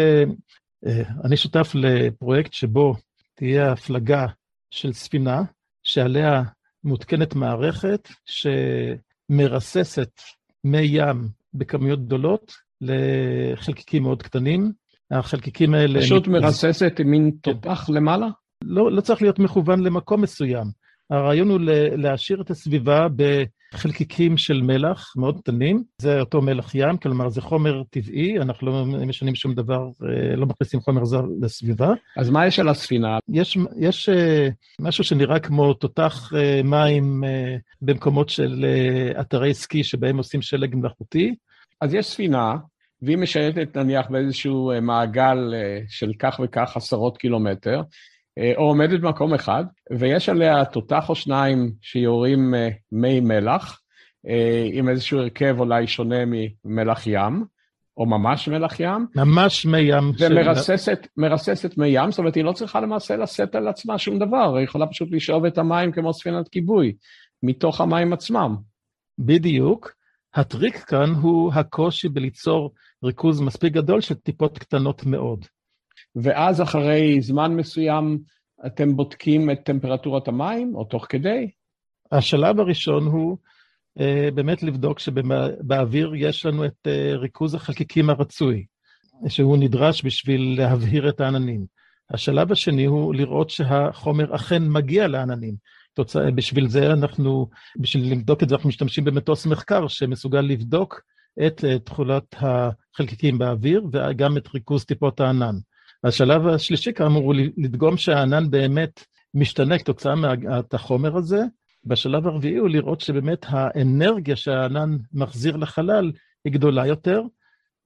אני שותף לפרויקט שבו תהיה הפלגה של ספינה, שעליה מותקנת מערכת שמרססת מי ים בכמויות גדולות לחלקיקים מאוד קטנים. החלקיקים האלה... פשוט. מרססת מין כן. תותח למעלה? לא, לא צריך להיות מכוון למקום מסוים. הרעיון הוא להשאיר את הסביבה בחלקיקים של מלח מאוד קטנים, זה אותו מלח ים, כלומר זה חומר טבעי, אנחנו לא משנים שום דבר, אה, לא מכניסים חומר זר לסביבה. אז מה יש על הספינה? יש, יש אה, משהו שנראה כמו תותח אה, מים במקומות של אתרי סקי שבהם עושים שלג מלאכותי. אז יש ספינה, והיא משייטת נניח באיזשהו מעגל של כך וכך עשרות קילומטר, או עומדת במקום אחד, ויש עליה תותח או שניים שיורים אה, מי מלח, אה, עם איזשהו הרכב אולי שונה ממלח ים, או ממש מלח ים. ממש מי ים. ומרססת מי ים, זאת אומרת, היא לא צריכה למעשה לשאת על עצמה שום דבר, היא יכולה פשוט לשאוב את המים כמו ספינת כיבוי, מתוך המים עצמם. בדיוק. הטריק כאן הוא הקושי בליצור ריכוז מספיק גדול של טיפות קטנות מאוד. ואז אחרי זמן מסוים אתם בודקים את טמפרטורת המים, או תוך כדי? השלב הראשון הוא uh, באמת לבדוק שבאוויר יש לנו את uh, ריכוז החלקיקים הרצוי, שהוא נדרש בשביל להבהיר את העננים. השלב השני הוא לראות שהחומר אכן מגיע לעננים. תוצא, בשביל זה אנחנו, בשביל לבדוק את זה, אנחנו משתמשים במטוס מחקר שמסוגל לבדוק את תכולת החלקיקים באוויר וגם את ריכוז טיפות הענן. השלב השלישי כאמור הוא לדגום שהענן באמת משתנה כתוצאה מהחומר הזה. בשלב הרביעי הוא לראות שבאמת האנרגיה שהענן מחזיר לחלל היא גדולה יותר,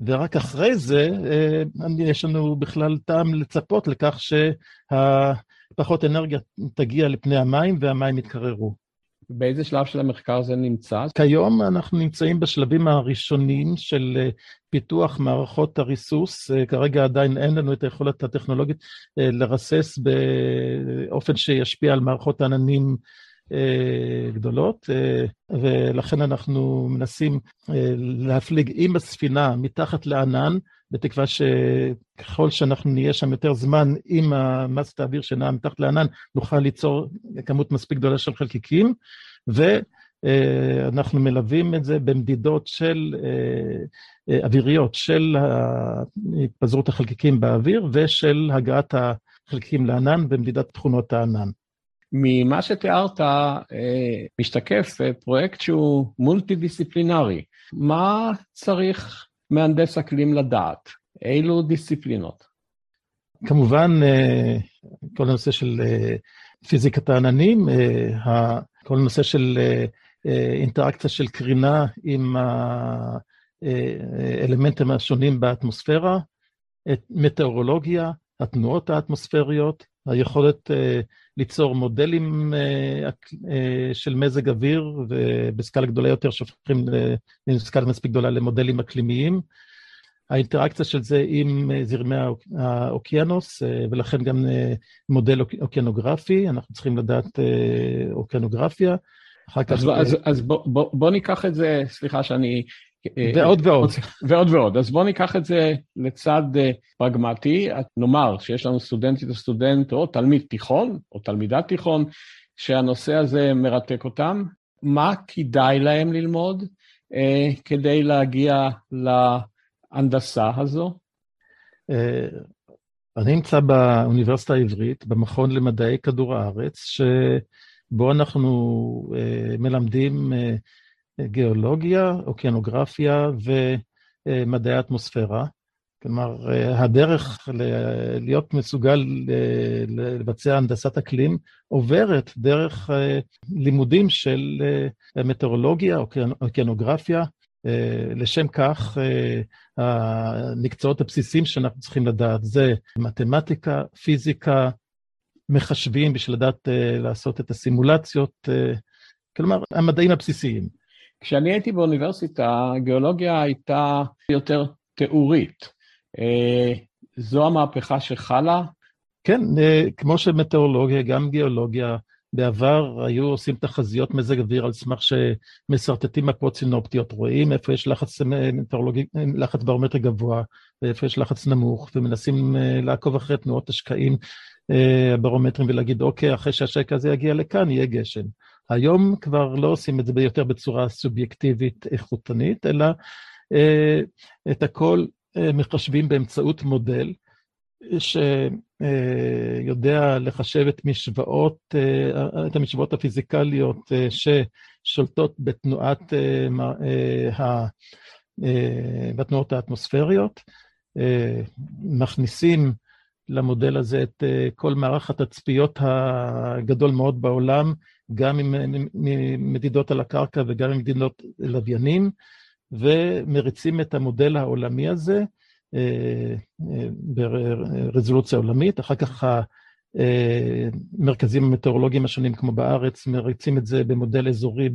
ורק אחרי זה אה, יש לנו בכלל טעם לצפות לכך שהפחות אנרגיה תגיע לפני המים והמים יתקררו. באיזה שלב של המחקר זה נמצא? כיום אנחנו נמצאים בשלבים הראשונים של אה, פיתוח מערכות הריסוס. אה, כרגע עדיין אין לנו את היכולת הטכנולוגית לרסס באופן שישפיע על מערכות עננים גדולות, ולכן אנחנו מנסים להפליג עם הספינה מתחת לענן, בתקווה שככל שאנחנו נהיה שם יותר זמן עם המסת האוויר שנעה מתחת לענן, נוכל ליצור כמות מספיק גדולה של חלקיקים, ואנחנו מלווים את זה במדידות של אוויריות של התפזרות החלקיקים באוויר ושל הגעת החלקיקים לענן ומדידת תכונות הענן. ממה שתיארת אה, משתקף פרויקט שהוא מולטי דיסציפלינרי. מה צריך מהנדס אקלים לדעת? אילו דיסציפלינות? כמובן, אה, כל הנושא של אה, פיזיקת העננים, כל הנושא של אינטראקציה של קרינה עם האלמנטים השונים באטמוספירה, מטאורולוגיה, התנועות האטמוספריות, היכולת ליצור מודלים אה, אה, של מזג אוויר, ובסקאלה גדולה יותר שהופכים בסקאלה מספיק גדולה למודלים אקלימיים. האינטראקציה של זה עם אה, זרמי האוקיינוס, ולכן גם מודל אוקיינוגרפי, אנחנו צריכים לדעת אוקיינוגרפיה. אז, אז, אז בוא, בוא, בוא ניקח את זה, סליחה שאני אה, ועוד ועוד. ועוד ועוד. אז בואו ניקח את זה לצד אה, פרגמטי. נאמר שיש לנו סטודנטית או סטודנט או תלמיד תיכון או תלמידת תיכון, שהנושא הזה מרתק אותם. מה כדאי להם ללמוד אה, כדי להגיע להנדסה הזו? אה, אני נמצא באוניברסיטה העברית, במכון למדעי כדור הארץ, שבו אנחנו אה, מלמדים אה, גיאולוגיה, אוקיינוגרפיה ומדעי האטמוספירה. כלומר, הדרך להיות מסוגל לבצע הנדסת אקלים עוברת דרך לימודים של מטאורולוגיה, אוקיינוגרפיה. לשם כך, המקצועות הבסיסיים שאנחנו צריכים לדעת זה מתמטיקה, פיזיקה, מחשבים בשביל לדעת לעשות את הסימולציות, כלומר, המדעים הבסיסיים. כשאני הייתי באוניברסיטה, גיאולוגיה הייתה יותר תיאורית. אה, זו המהפכה שחלה? כן, אה, כמו שמטאורולוגיה, גם גיאולוגיה, בעבר היו עושים תחזיות מזג אוויר על סמך שמסרטטים מפות סינופטיות, רואים איפה יש לחץ, מטאורולוגי, לחץ ברומטר גבוה ואיפה יש לחץ נמוך, ומנסים אה, לעקוב אחרי תנועות השקעים הברומטרים ולהגיד, אוקיי, אחרי שהשקע הזה יגיע לכאן, יהיה גשם. היום כבר לא עושים את זה יותר בצורה סובייקטיבית איכותנית, אלא אה, את הכל אה, מחשבים באמצעות מודל שיודע אה, לחשב את משוואות, אה, את המשוואות הפיזיקליות אה, ששולטות בתנועת, אה, אה, אה, בתנועות האטמוספריות. אה, מכניסים למודל הזה את אה, כל מערך התצפיות הגדול מאוד בעולם, גם ממדידות על הקרקע וגם ממדידות לוויינים, ומריצים את המודל העולמי הזה אה, אה, ברזולוציה עולמית. אחר כך המרכזים המטאורולוגיים השונים, כמו בארץ, מריצים את זה במודל אזורי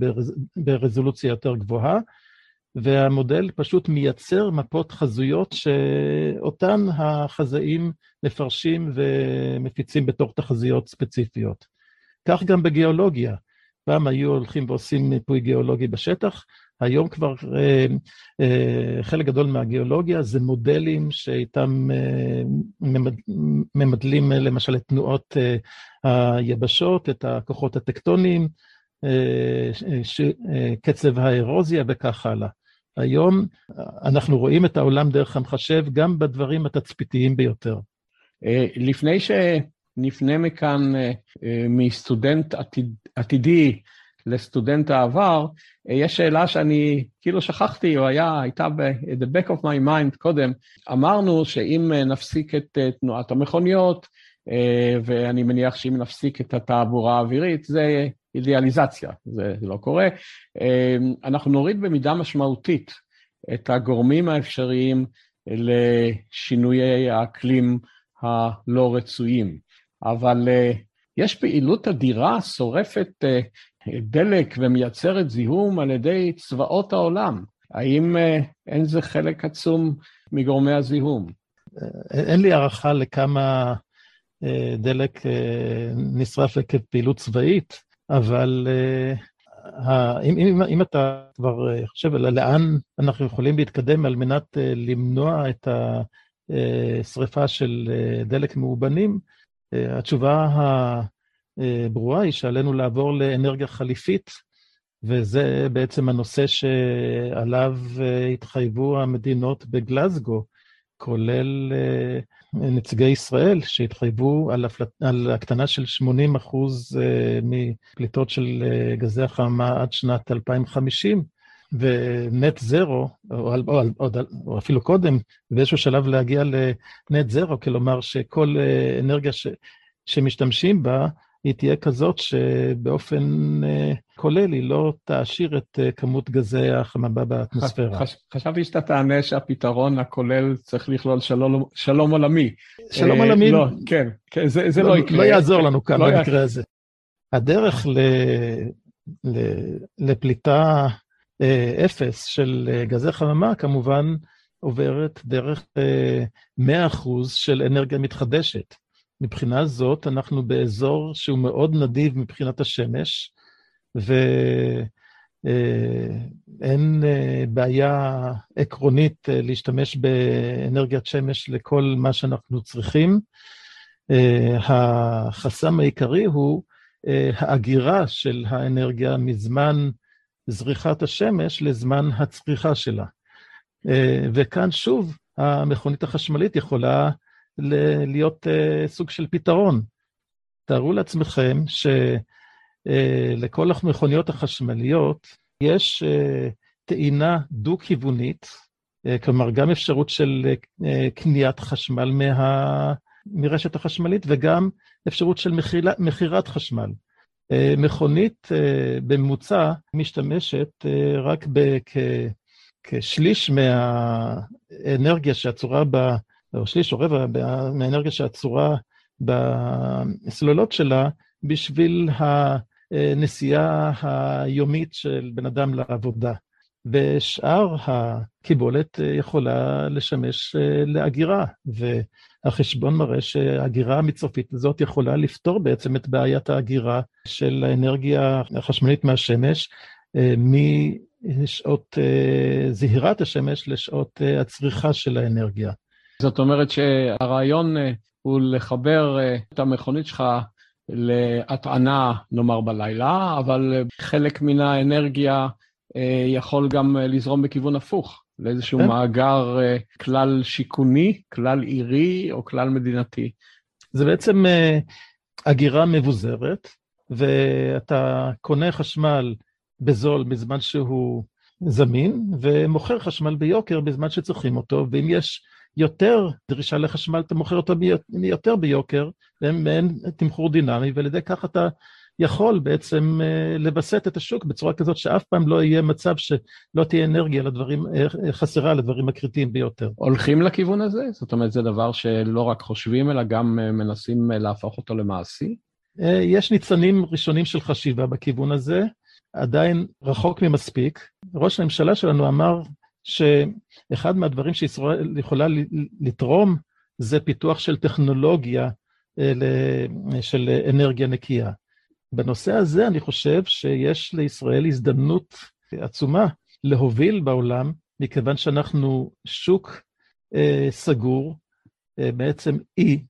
ברזולוציה יותר גבוהה, והמודל פשוט מייצר מפות חזויות שאותן החזאים מפרשים ומפיצים בתור תחזיות ספציפיות. כך גם בגיאולוגיה. פעם היו הולכים ועושים מיפוי גיאולוגי בשטח, היום כבר אה, אה, חלק גדול מהגיאולוגיה זה מודלים שאיתם אה, ממד, ממדלים אה, למשל את תנועות אה, היבשות, את הכוחות הטקטוניים, אה, ש, אה, קצב הארוזיה וכך הלאה. היום אנחנו רואים את העולם דרך המחשב גם בדברים התצפיתיים ביותר. אה, לפני ש... נפנה מכאן אה, אה, מסטודנט עתיד, עתידי לסטודנט העבר, יש שאלה שאני כאילו שכחתי, או היה, הייתה ב-the back of my mind קודם, אמרנו שאם נפסיק את תנועת המכוניות, ואני מניח שאם נפסיק את התעבורה האווירית, זה אידיאליזציה, זה, לא קורה. אנחנו נוריד במידה משמעותית את הגורמים האפשריים לשינויי האקלים הלא רצויים. אבל יש פעילות אדירה שורפת דלק ומייצרת זיהום על ידי צבאות העולם. האם אין זה חלק עצום מגורמי הזיהום? אין לי הערכה לכמה דלק נשרף עקב פעילות צבאית, אבל אם, אם, אם אתה כבר חושב על לאן אנחנו יכולים להתקדם על מנת למנוע את השריפה של דלק מאובנים, התשובה הברורה היא שעלינו לעבור לאנרגיה חליפית, וזה בעצם הנושא שעליו התחייבו המדינות בגלזגו, כולל נציגי ישראל שהתחייבו על, הפלט, על הקטנה של 80 אחוז מפליטות של גזי החממה עד שנת 2050, ונט זרו, או, או, או, או אפילו קודם, באיזשהו שלב להגיע לנט זרו, כלומר שכל אנרגיה ש, שמשתמשים בה, היא תהיה כזאת שבאופן כולל היא לא תעשיר את כמות גזי החממה באטמוספירה. חש, חשבתי שאתה תענה שהפתרון הכולל צריך לכלול שלום, שלום עולמי. שלום עולמי? לא, כן, כן זה, זה לא, לא יקרה. לא יעזור לנו כאן לא במקרה הזה. הדרך ל, ל, לפליטה אפס של גזי חממה כמובן עוברת דרך 100% של אנרגיה מתחדשת. מבחינה זאת, אנחנו באזור שהוא מאוד נדיב מבחינת השמש, ואין בעיה עקרונית להשתמש באנרגיית שמש לכל מה שאנחנו צריכים. החסם העיקרי הוא האגירה של האנרגיה מזמן זריחת השמש לזמן הצריכה שלה. וכאן שוב, המכונית החשמלית יכולה להיות סוג של פתרון. תארו לעצמכם שלכל המכוניות החשמליות יש טעינה דו-כיוונית, כלומר גם אפשרות של קניית חשמל מה... מרשת החשמלית וגם אפשרות של מכירת חשמל. מכונית בממוצע משתמשת רק כשליש מהאנרגיה שעצורה ב... או שליש או רבע מהאנרגיה שעצורה בסוללות שלה בשביל הנסיעה היומית של בן אדם לעבודה. ושאר הקיבולת יכולה לשמש לאגירה, והחשבון מראה שהגירה המצרפית הזאת יכולה לפתור בעצם את בעיית האגירה של האנרגיה החשמלית מהשמש, משעות זהירת השמש לשעות הצריכה של האנרגיה. זאת אומרת שהרעיון אה, הוא לחבר אה, את המכונית שלך להטענה, נאמר, בלילה, אבל אה, חלק מן האנרגיה יכול גם לזרום בכיוון הפוך, לאיזשהו כן. מאגר כלל שיכוני, כלל עירי או כלל מדינתי. זה בעצם אגירה מבוזרת, ואתה קונה חשמל בזול בזמן שהוא זמין, ומוכר חשמל ביוקר בזמן שצריכים אותו, ואם יש יותר דרישה לחשמל, אתה מוכר אותו יותר ביוקר, ואין תמחור דינמי, ועל ידי כך אתה יכול בעצם אה, לווסת את השוק בצורה כזאת שאף פעם לא יהיה מצב שלא תהיה אנרגיה לדברים, אה, חסרה לדברים הקריטיים ביותר. הולכים לכיוון הזה? זאת אומרת, זה דבר שלא רק חושבים, אלא גם אה, מנסים להפוך אותו למעשי? יש ניצנים ראשונים של חשיבה בכיוון הזה, עדיין רחוק ממספיק. ראש הממשלה שלנו אמר שאחד מהדברים שישראל יכולה לתרום זה פיתוח של טכנולוגיה אה, של אנרגיה נקייה. בנושא הזה אני חושב שיש לישראל הזדמנות עצומה להוביל בעולם, מכיוון שאנחנו שוק אה, סגור, אה, בעצם אי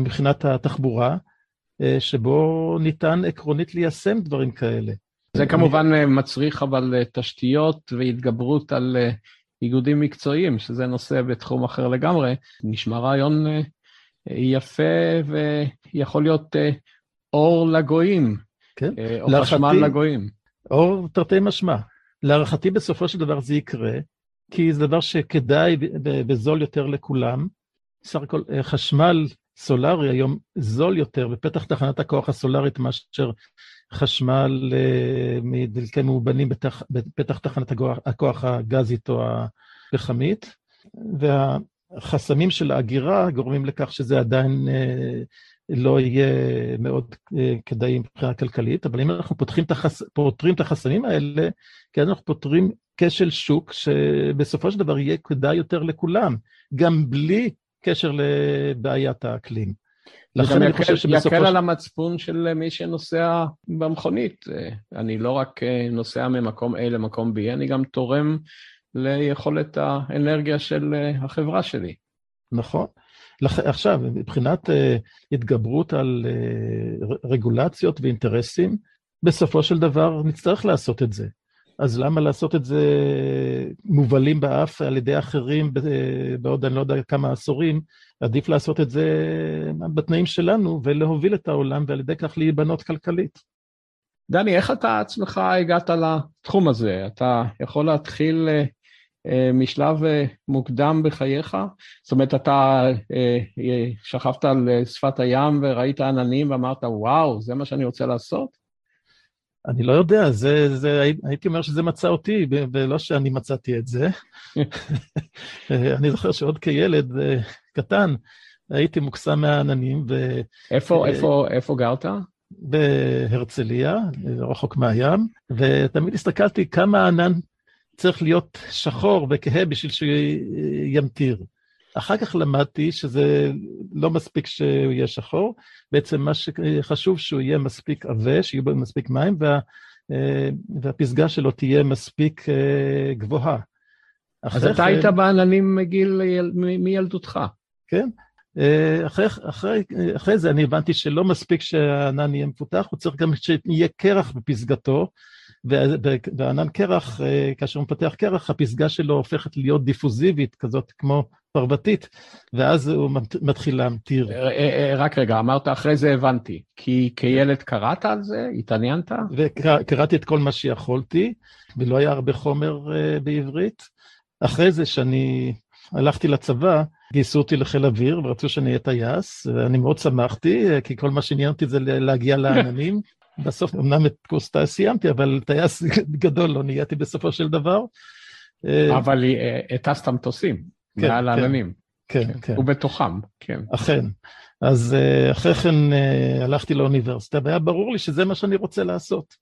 מבחינת התחבורה, שבו ניתן עקרונית ליישם דברים כאלה. זה כמובן אה, מצריך אבל אה, תשתיות והתגברות על אה, איגודים מקצועיים, שזה נושא בתחום אחר לגמרי. נשמע רעיון יפה ויכול להיות אור לגויים, כן. או להרחתי, חשמל לגויים. או תרתי משמע. להערכתי בסופו של דבר זה יקרה, כי זה דבר שכדאי וזול יותר לכולם. סך הכל חשמל סולארי היום זול יותר בפתח תחנת הכוח הסולארית מאשר חשמל uh, מדלקי מאובנים בפתח, תחנת הכוח הגזית או הפחמית, והחסמים של ההגירה גורמים לכך שזה עדיין uh, לא יהיה מאוד uh, כדאי מבחינה כלכלית, אבל אם אנחנו פותחים את החס... פותרים את החסמים האלה, כי אנחנו פותרים כשל שוק שבסופו של דבר יהיה כדאי יותר לכולם, גם בלי קשר לבעיית האקלים. לכן אני חושב שבסופו... יקל על המצפון של מי שנוסע במכונית. אני לא רק נוסע ממקום A למקום B, אני גם תורם ליכולת האנרגיה של החברה שלי. נכון. עכשיו, מבחינת התגברות על רגולציות ואינטרסים, בסופו של דבר נצטרך לעשות את זה. אז למה לעשות את זה מובלים באף על ידי אחרים בעוד אני לא יודע כמה עשורים? עדיף לעשות את זה בתנאים שלנו ולהוביל את העולם ועל ידי כך להיבנות כלכלית. דני, איך אתה עצמך הגעת לתחום הזה? אתה יכול להתחיל אה, משלב אה, מוקדם בחייך? זאת אומרת, אתה אה, שכבת על שפת הים וראית עננים ואמרת, וואו, זה מה שאני רוצה לעשות? אני לא יודע, זה, זה, הייתי אומר שזה מצא אותי, ולא שאני מצאתי את זה. [laughs] אני זוכר שעוד כילד אה, קטן, הייתי מוקסם מהעננים. ו... איפה, איפה, איפה גרת? בהרצליה, רחוק מהים, ותמיד הסתכלתי כמה הענן צריך להיות שחור וכהה בשביל שהוא ימטיר. אחר כך למדתי שזה לא מספיק שהוא יהיה שחור, בעצם מה שחשוב שהוא יהיה מספיק עבה, שיהיו בו מספיק מים, וה, אה, והפסגה שלו תהיה מספיק אה, גבוהה. אז אתה היית בעננים מגיל, מילדותך. כן. אה, אחרי, אחרי, אחרי זה אני הבנתי שלא מספיק שהענן יהיה מפותח, הוא צריך גם שיהיה קרח בפסגתו, והענן קרח, כאשר הוא מפתח קרח, הפסגה שלו הופכת להיות דיפוזיבית, כזאת כמו פרוותית, ואז הוא מתחיל להמטיר. אה, אה, אה, רק רגע, אמרת אחרי זה הבנתי, כי כילד קראת על זה? התעניינת? וקראתי את כל מה שיכולתי, ולא היה הרבה חומר בעברית. אחרי זה, שאני הלכתי לצבא, גייסו אותי לחיל אוויר ורצו שאני אהיה טייס, ואני מאוד שמחתי, כי כל מה שעניין אותי זה להגיע [laughs] לעננים. בסוף, אמנם את קורס טייס סיימתי, אבל טייס [laughs] גדול לא נהייתי בסופו של דבר. אבל הטסת מטוסים. כן, מעל כן. העננים. כן, כן. כן. ובתוכם, כן. אכן. אז uh, אחרי כן הלכתי לאוניברסיטה, והיה ברור לי שזה מה שאני רוצה לעשות.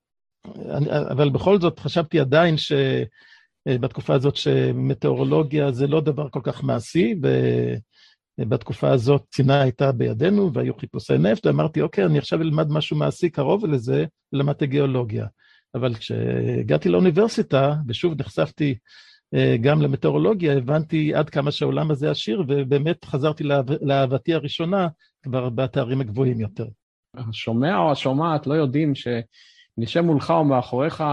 אבל בכל זאת חשבתי עדיין שבתקופה uh, הזאת שמטאורולוגיה זה לא דבר כל כך מעשי, ובתקופה הזאת צינה הייתה בידינו והיו חיפושי נפט, ואמרתי, אוקיי, אני עכשיו אלמד משהו מעשי קרוב לזה, ולמדתי גיאולוגיה. אבל כשהגעתי לאוניברסיטה, ושוב נחשפתי אה, גם למטאורולוגיה, הבנתי עד כמה שהעולם הזה עשיר, ובאמת חזרתי לאהבתי הראשונה כבר בתארים הגבוהים יותר. השומע או השומעת לא יודעים שנשב מולך או מאחוריך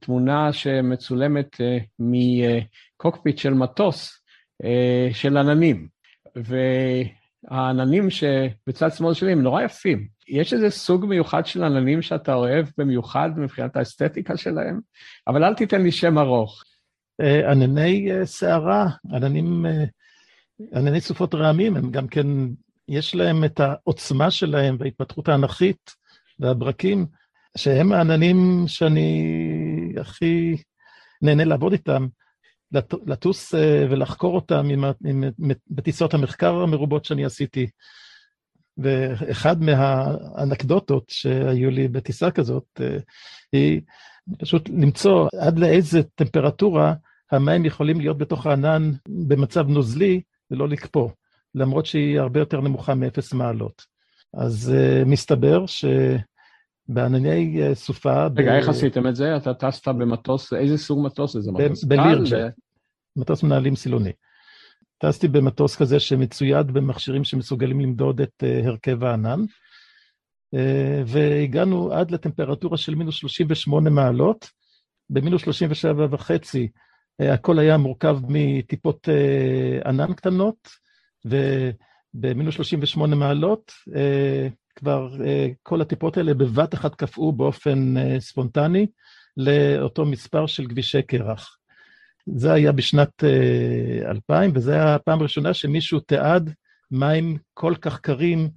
תמונה שמצולמת אה, מקוקפיט של מטוס אה, של עננים. והעננים שבצד שמאל שלי הם נורא יפים. יש איזה סוג מיוחד של עננים שאתה אוהב במיוחד מבחינת האסתטיקה שלהם? אבל אל תיתן לי שם ארוך. אה, ענני סערה, אה, עננים, אה, ענני סופות רעמים, הם גם כן, יש להם את העוצמה שלהם וההתפתחות האנכית והברקים, שהם העננים שאני הכי נהנה לעבוד איתם, לטוס ולחקור אותם בטיסות המחקר המרובות שאני עשיתי. ואחד מהאנקדוטות שהיו לי בטיסה כזאת, היא פשוט למצוא עד לאיזה טמפרטורה המים יכולים להיות בתוך הענן במצב נוזלי ולא לקפוא, למרות שהיא הרבה יותר נמוכה מאפס מעלות. אז uh, מסתבר שבענני uh, סופה... רגע, ב... איך עשיתם את זה? אתה טסת במטוס, איזה סוג מטוס זה? מטוס קל? ב... מטוס מנהלים סילוני. טסתי במטוס כזה שמצויד במכשירים שמסוגלים למדוד את uh, הרכב הענן, uh, והגענו עד לטמפרטורה של מינוס 38 מעלות, במינוס 37 וחצי אה, הכל היה מורכב מטיפות אה, ענן קטנות, ובמינוס 38 מעלות אה, כבר כל הטיפות האלה בבת אחת קפאו באופן ספונטני, לאותו מספר של כבישי קרח. זה היה בשנת 2000, וזו הייתה הפעם הראשונה שמישהו תיעד מים כל כך קרים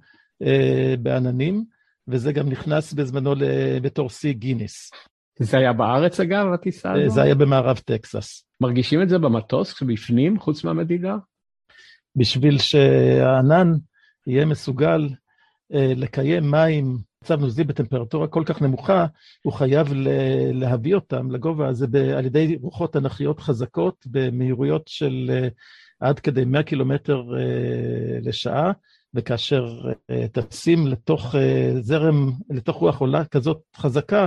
בעננים, וזה גם נכנס בזמנו בתור שיא גיניס. זה היה בארץ אגב, הטיסה הזו? זה היה במערב טקסס. מרגישים את זה במטוס, כשבפנים, חוץ מהמדידה? בשביל שהענן יהיה מסוגל אה, לקיים מים, מצב נוזלי בטמפרטורה כל כך נמוכה, הוא חייב להביא אותם לגובה הזה על ידי רוחות אנכיות חזקות במהירויות של אה, עד כדי 100 קילומטר אה, לשעה, וכאשר טסים לתוך זרם, לתוך רוח עולה כזאת חזקה,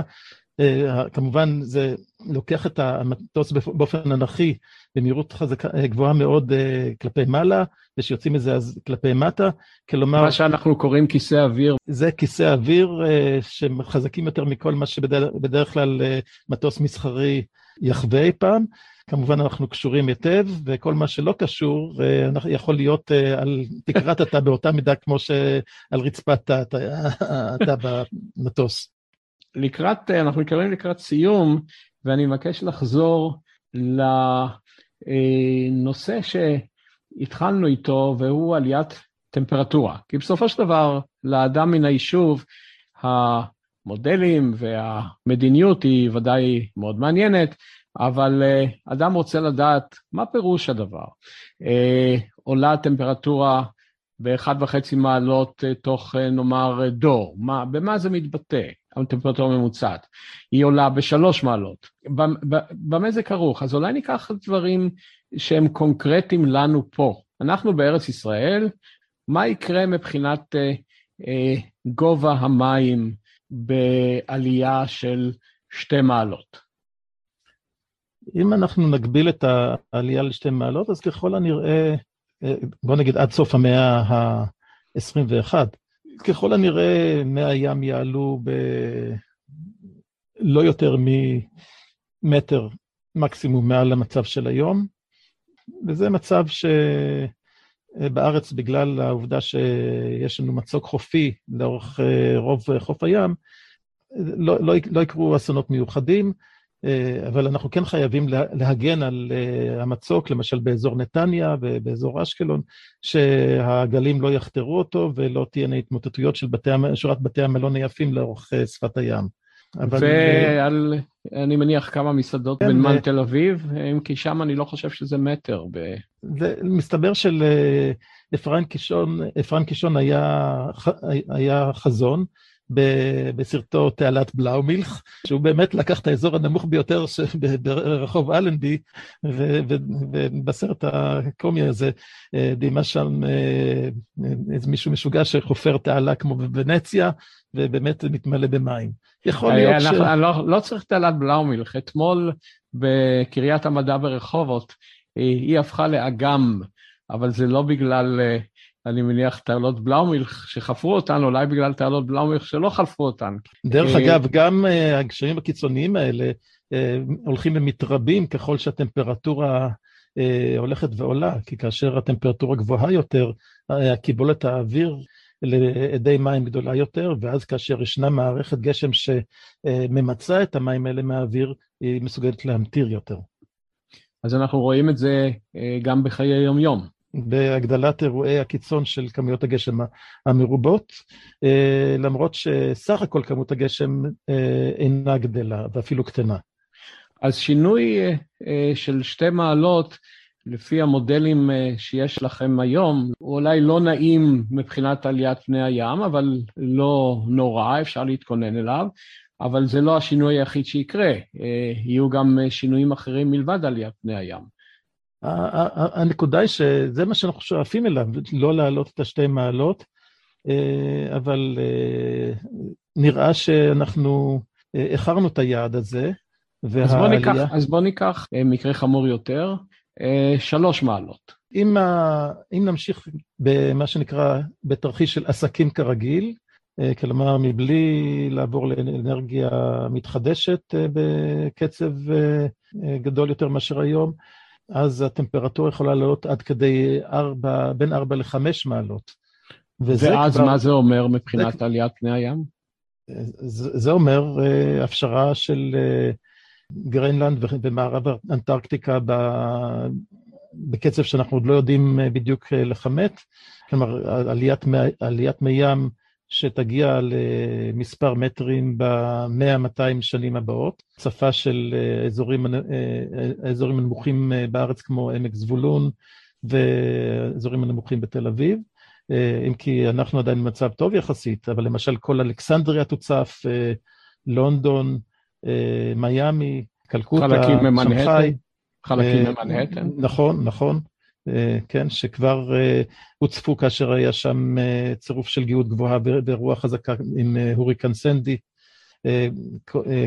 אה, כמובן זה לוקח את המטוס באופן אנכי במהירות חזקה, אה, גבוהה מאוד אה, כלפי מעלה, ושיוצאים מזה אז כלפי מטה, כלומר... מה שאנחנו קוראים כיסא אוויר. זה כיסא אוויר שחזקים יותר מכל מה שבדרך כלל מטוס מסחרי יחווה אי פעם. כמובן אנחנו קשורים היטב, וכל מה שלא קשור יכול להיות על תקרת התא באותה מידה כמו שעל רצפת התא במטוס. לקראת, אנחנו מתקרבים לקראת סיום, ואני מבקש לחזור לנושא שהתחלנו איתו, והוא עליית טמפרטורה. כי בסופו של דבר, לאדם מן היישוב, המודלים והמדיניות היא ודאי מאוד מעניינת, אבל אה, אדם רוצה לדעת מה פירוש הדבר. אה, עולה הטמפרטורה באחד וחצי מעלות אה, תוך נאמר דור, מה, במה זה מתבטא? הטמפרטורה הממוצעת, היא עולה בשלוש מעלות. במה זה כרוך? אז אולי ניקח דברים שהם קונקרטיים לנו פה. אנחנו בארץ ישראל, מה יקרה מבחינת אה, אה, גובה המים בעלייה של שתי מעלות? אם אנחנו נגביל את העלייה לשתי מעלות, אז ככל הנראה, אה, בוא נגיד עד סוף המאה ה-21, ככל הנראה מי הים יעלו בלא יותר ממטר מקסימום מעל המצב של היום, וזה מצב שבארץ, בגלל העובדה שיש לנו מצוק חופי לאורך אה, רוב חוף הים, לא, לא, לא יקרו אסונות מיוחדים. אה, אבל אנחנו כן חייבים להגן על אה, המצוק, למשל באזור נתניה ובאזור אשקלון, שהגלים לא יחתרו אותו ולא תהיינה התמוטטויות של בתי, שורת בתי המלון היפים לאורך אה, שפת הים. ועל, אני מניח, כמה מסעדות כן, בנמל תל אביב, אם כי שם אני לא חושב שזה מטר. ב... מסתבר שלאפרים קישון, קישון היה, היה חזון, בסרטו תעלת בלאומילך, שהוא באמת לקח את האזור הנמוך ביותר ברחוב אלנבי, ובסרט הקומי הזה דימה שם אה, איזה מישהו משוגע שחופר תעלה כמו בוונציה, ובאמת מתמלא במים. יכול אה, להיות ש... לא, לא צריך תעלת בלאומילך, אתמול בקריית המדע ברחובות, היא הפכה לאגם, אבל זה לא בגלל אני מניח תעלות בלאומילך שחפרו אותן, אולי בגלל תעלות בלאומילך שלא חפרו אותן. דרך אה, אגב, גם אה, הגשרים הקיצוניים האלה אה, הולכים ומתרבים ככל שהטמפרטורה הולכת ועולה, כי כאשר הטמפרטורה גבוהה יותר, קיבולת האוויר לאדי מים גדולה יותר, ואז כאשר ישנה מערכת גשם שממצה את המים האלה מהאוויר, היא מסוגלת להמטיר יותר. אז אנחנו רואים את זה גם בחיי יום-יום. בהגדלת אירועי הקיצון של כמויות הגשם המרובות, אה, למרות שסך הכל כמות הגשם אה, אינה גדלה ואפילו קטנה. אז שינוי אה, של שתי מעלות, לפי המודלים שיש לכם היום, הוא אולי לא נעים מבחינת עליית פני הים, אבל לא נורא, אפשר להתכונן אליו, אבל זה לא השינוי היחיד שיקרה, יהיו גם שינויים אחרים מלבד עליית פני הים. הנקודה היא שזה מה שאנחנו שואפים אליו, לא להעלות את השתי מעלות, אה, אבל אה, נראה שאנחנו אה, איחרנו את היעד הזה, והעלייה... אז בוא ניקח, אז בוא ניקח מקרה חמור יותר, שלוש מעלות. אם, ה... אם נמשיך במה שנקרא, בתרחיש של עסקים כרגיל, כלומר, מבלי לעבור לאנרגיה מתחדשת בקצב גדול יותר מאשר היום, אז הטמפרטורה יכולה לעלות עד כדי 4, בין 4 ל-5 מעלות. ואז כבר... מה זה אומר מבחינת זה... עליית פני הים? זה, זה אומר uh, הפשרה של uh, גרינלנד ומערב אנטרקטיקה בקצב שאנחנו עוד לא יודעים בדיוק לכמת. כלומר, עליית, עליית מי ים שתגיע למספר מטרים ב-100-200 שנים הבאות, צפה של אזורים, אזורים נמוכים בארץ כמו עמק זבולון ואזורים הנמוכים בתל אביב. אם כי אנחנו עדיין במצב טוב יחסית, אבל למשל כל אלכסנדריה תוצף, לונדון, מיאמי, קלקוטה, שנגחאי. חלקים ממנהטן. נכון, נכון. כן, שכבר הוצפו כאשר היה שם צירוף של גאות גבוהה ורוח חזקה עם הוריקן סנדי.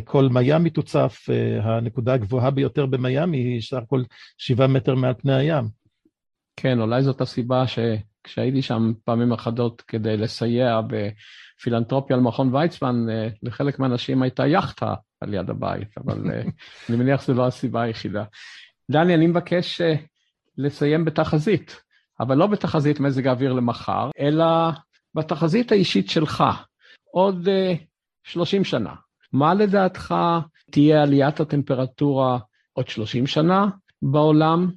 כל מיאמי תוצף, הנקודה הגבוהה ביותר במיאמי היא סך הכל שבעה מטר מעל פני הים. כן, אולי זאת הסיבה שכשהייתי שם פעמים אחדות כדי לסייע בפילנטרופיה על מכון ויצמן, לחלק מהאנשים הייתה יאכטה על יד הבית, אבל [laughs] אני מניח שזו לא הסיבה היחידה. דני, אני מבקש לסיים בתחזית, אבל לא בתחזית מזג האוויר למחר, אלא בתחזית האישית שלך, עוד uh, 30 שנה. מה לדעתך תהיה עליית הטמפרטורה עוד 30 שנה בעולם?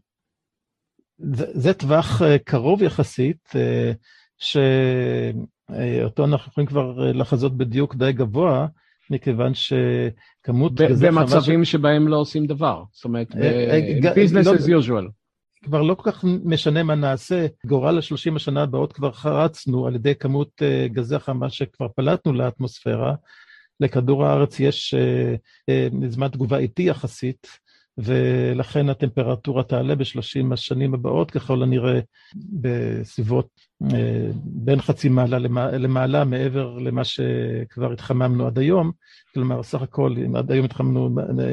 זה, זה טווח uh, קרוב יחסית, uh, שאותו אנחנו יכולים כבר לחזות בדיוק די גבוה, מכיוון שכמות גזי חממה... במצבים ש... שבהם לא עושים דבר, זאת אומרת, business לא, as usual. כבר לא כל כך משנה מה נעשה, גורל השלושים השנה הבאות כבר חרצנו על ידי כמות גזי החמה שכבר פלטנו לאטמוספירה. לכדור הארץ יש זמן תגובה איטי יחסית, ולכן הטמפרטורה תעלה בשלושים השנים הבאות, ככל הנראה בסביבות בין חצי מעלה למעלה מעבר למה שכבר התחממנו עד היום. כלומר, סך הכל, אם עד היום התחממנו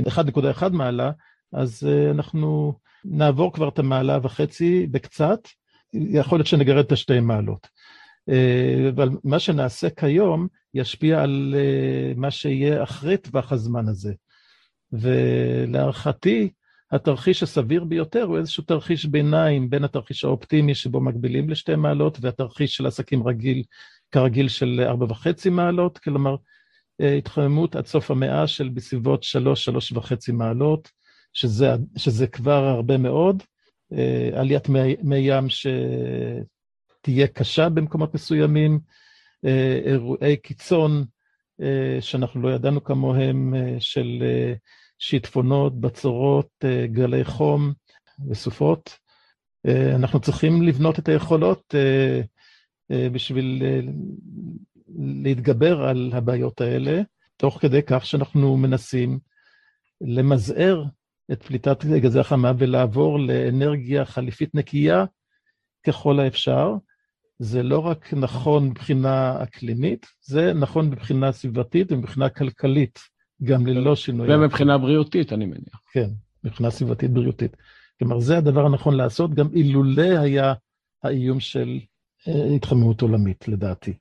1.1 מעלה, אז אנחנו נעבור כבר את המעלה וחצי בקצת, יכול להיות שנגרד את השתי מעלות. אבל מה שנעשה כיום ישפיע על מה שיהיה אחרי טווח הזמן הזה. ולהערכתי, התרחיש הסביר ביותר הוא איזשהו תרחיש ביניים בין התרחיש האופטימי שבו מגבילים לשתי מעלות והתרחיש של עסקים רגיל, כרגיל של ארבע וחצי מעלות, כלומר התחממות עד סוף המאה של בסביבות שלוש, שלוש וחצי מעלות, שזה, שזה כבר הרבה מאוד, עליית מי, ים שתהיה קשה במקומות מסוימים, אירועי קיצון שאנחנו לא ידענו כמוהם, של שיטפונות, בצורות, גלי חום וסופות. אנחנו צריכים לבנות את היכולות בשביל להתגבר על הבעיות האלה, תוך כדי כך שאנחנו מנסים למזער את פליטת גזי החמה ולעבור לאנרגיה חליפית נקייה ככל האפשר. זה לא רק נכון מבחינה אקלימית, זה נכון מבחינה סביבתית ומבחינה כלכלית, גם ללא שינוי. ומבחינה בריאותית, אני מניח. כן, מבחינה סביבתית בריאותית. כלומר, זה הדבר הנכון לעשות, גם אילולא היה האיום של התחממות עולמית, לדעתי.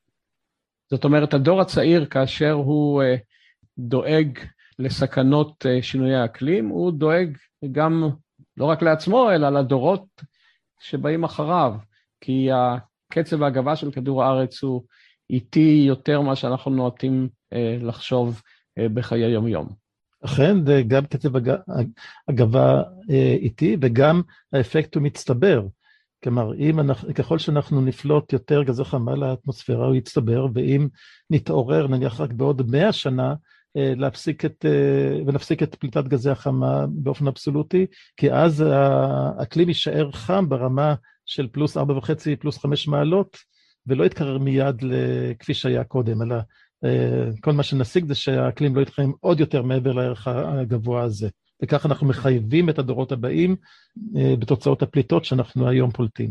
זאת אומרת, הדור הצעיר, כאשר הוא דואג לסכנות שינויי האקלים, הוא דואג גם לא רק לעצמו, אלא לדורות שבאים אחריו, כי קצב ההגבה של כדור הארץ הוא איטי יותר ממה שאנחנו נוטים לחשוב בחיי יום-יום. אכן, גם קצב הגבה איטי וגם האפקט הוא מצטבר. כלומר, אם אנחנו, ככל שאנחנו נפלוט יותר גזי חמה לאטמוספירה, הוא יצטבר, ואם נתעורר, נניח רק בעוד מאה שנה, להפסיק את, ונפסיק את פליטת גזי החמה באופן אבסולוטי, כי אז האקלים יישאר חם ברמה של פלוס ארבע וחצי, פלוס חמש מעלות, ולא יתקרר מיד כפי שהיה קודם, אלא כל מה שנשיג זה שהאקלים לא יתחמם עוד יותר מעבר לערך הגבוה הזה. וכך אנחנו מחייבים את הדורות הבאים בתוצאות הפליטות שאנחנו היום פולטים.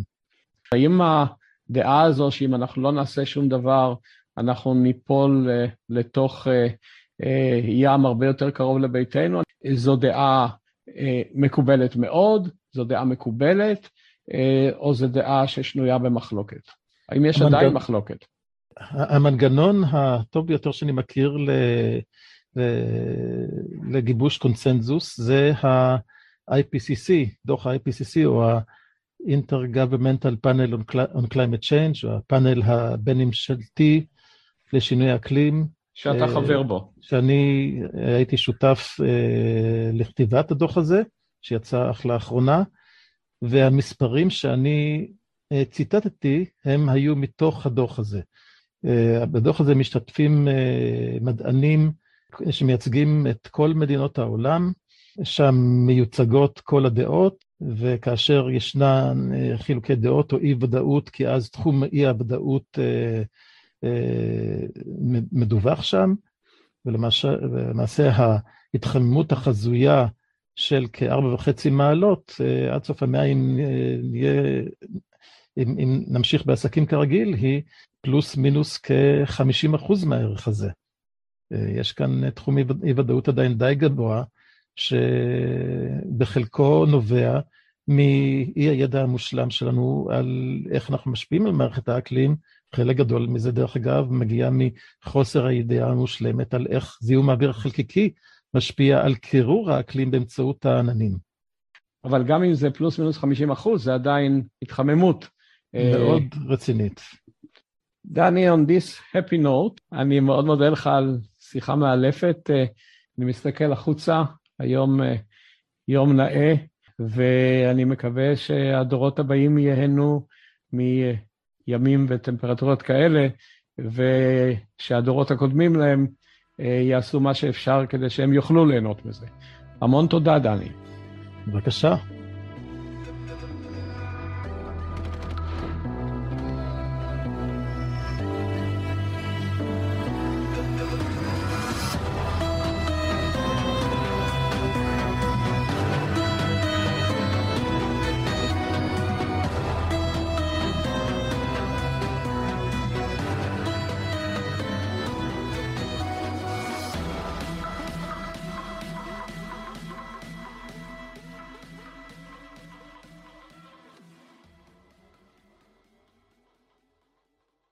האם הדעה הזו שאם אנחנו לא נעשה שום דבר, אנחנו ניפול לתוך ים הרבה יותר קרוב לביתנו, זו דעה מקובלת מאוד, זו דעה מקובלת, או זו דעה ששנויה במחלוקת? האם יש המנגנ... עדיין מחלוקת? המנגנון הטוב ביותר שאני מכיר ל... לגיבוש קונצנזוס זה ה-IPCC, דוח ה-IPCC או ה-Intergovernmental Panel on Climate Change, או הפאנל הבין-ממשלתי לשינוי אקלים, שאתה חבר בו. שאני הייתי שותף לכתיבת הדוח הזה, שיצא אך לאחרונה, והמספרים שאני ציטטתי, הם היו מתוך הדוח הזה. בדוח הזה משתתפים מדענים שמייצגים את כל מדינות העולם, שם מיוצגות כל הדעות, וכאשר ישנן אה, חילוקי דעות או אי-ודאות, כי אז תחום אי-הוודאות אה, אה, מדווח שם, ולמעשה ההתחממות החזויה של כארבע וחצי מעלות, עד סוף המאה, אם נהיה, אם, אם נמשיך בעסקים כרגיל, היא פלוס מינוס כ-50 אחוז מהערך הזה. יש כאן תחום אי-ודאות עדיין די גבוה, שבחלקו נובע מאי הידע המושלם שלנו על איך אנחנו משפיעים על מערכת האקלים. חלק גדול מזה, דרך אגב, מגיע מחוסר הידיעה המושלמת על איך זיהום האוויר החלקיקי משפיע על קירור האקלים באמצעות העננים. אבל גם אם זה פלוס מינוס 50 אחוז, זה עדיין התחממות. מאוד רצינית. דני, on this happy note, אני מאוד מודה לך על שיחה מאלפת. אני מסתכל החוצה היום אה, יום נאה, ואני מקווה שהדורות הבאים ייהנו מימים וטמפרטורות כאלה, ושהדורות הקודמים להם אה, יעשו מה שאפשר כדי שהם יוכלו ליהנות מזה. המון תודה, דני. בבקשה.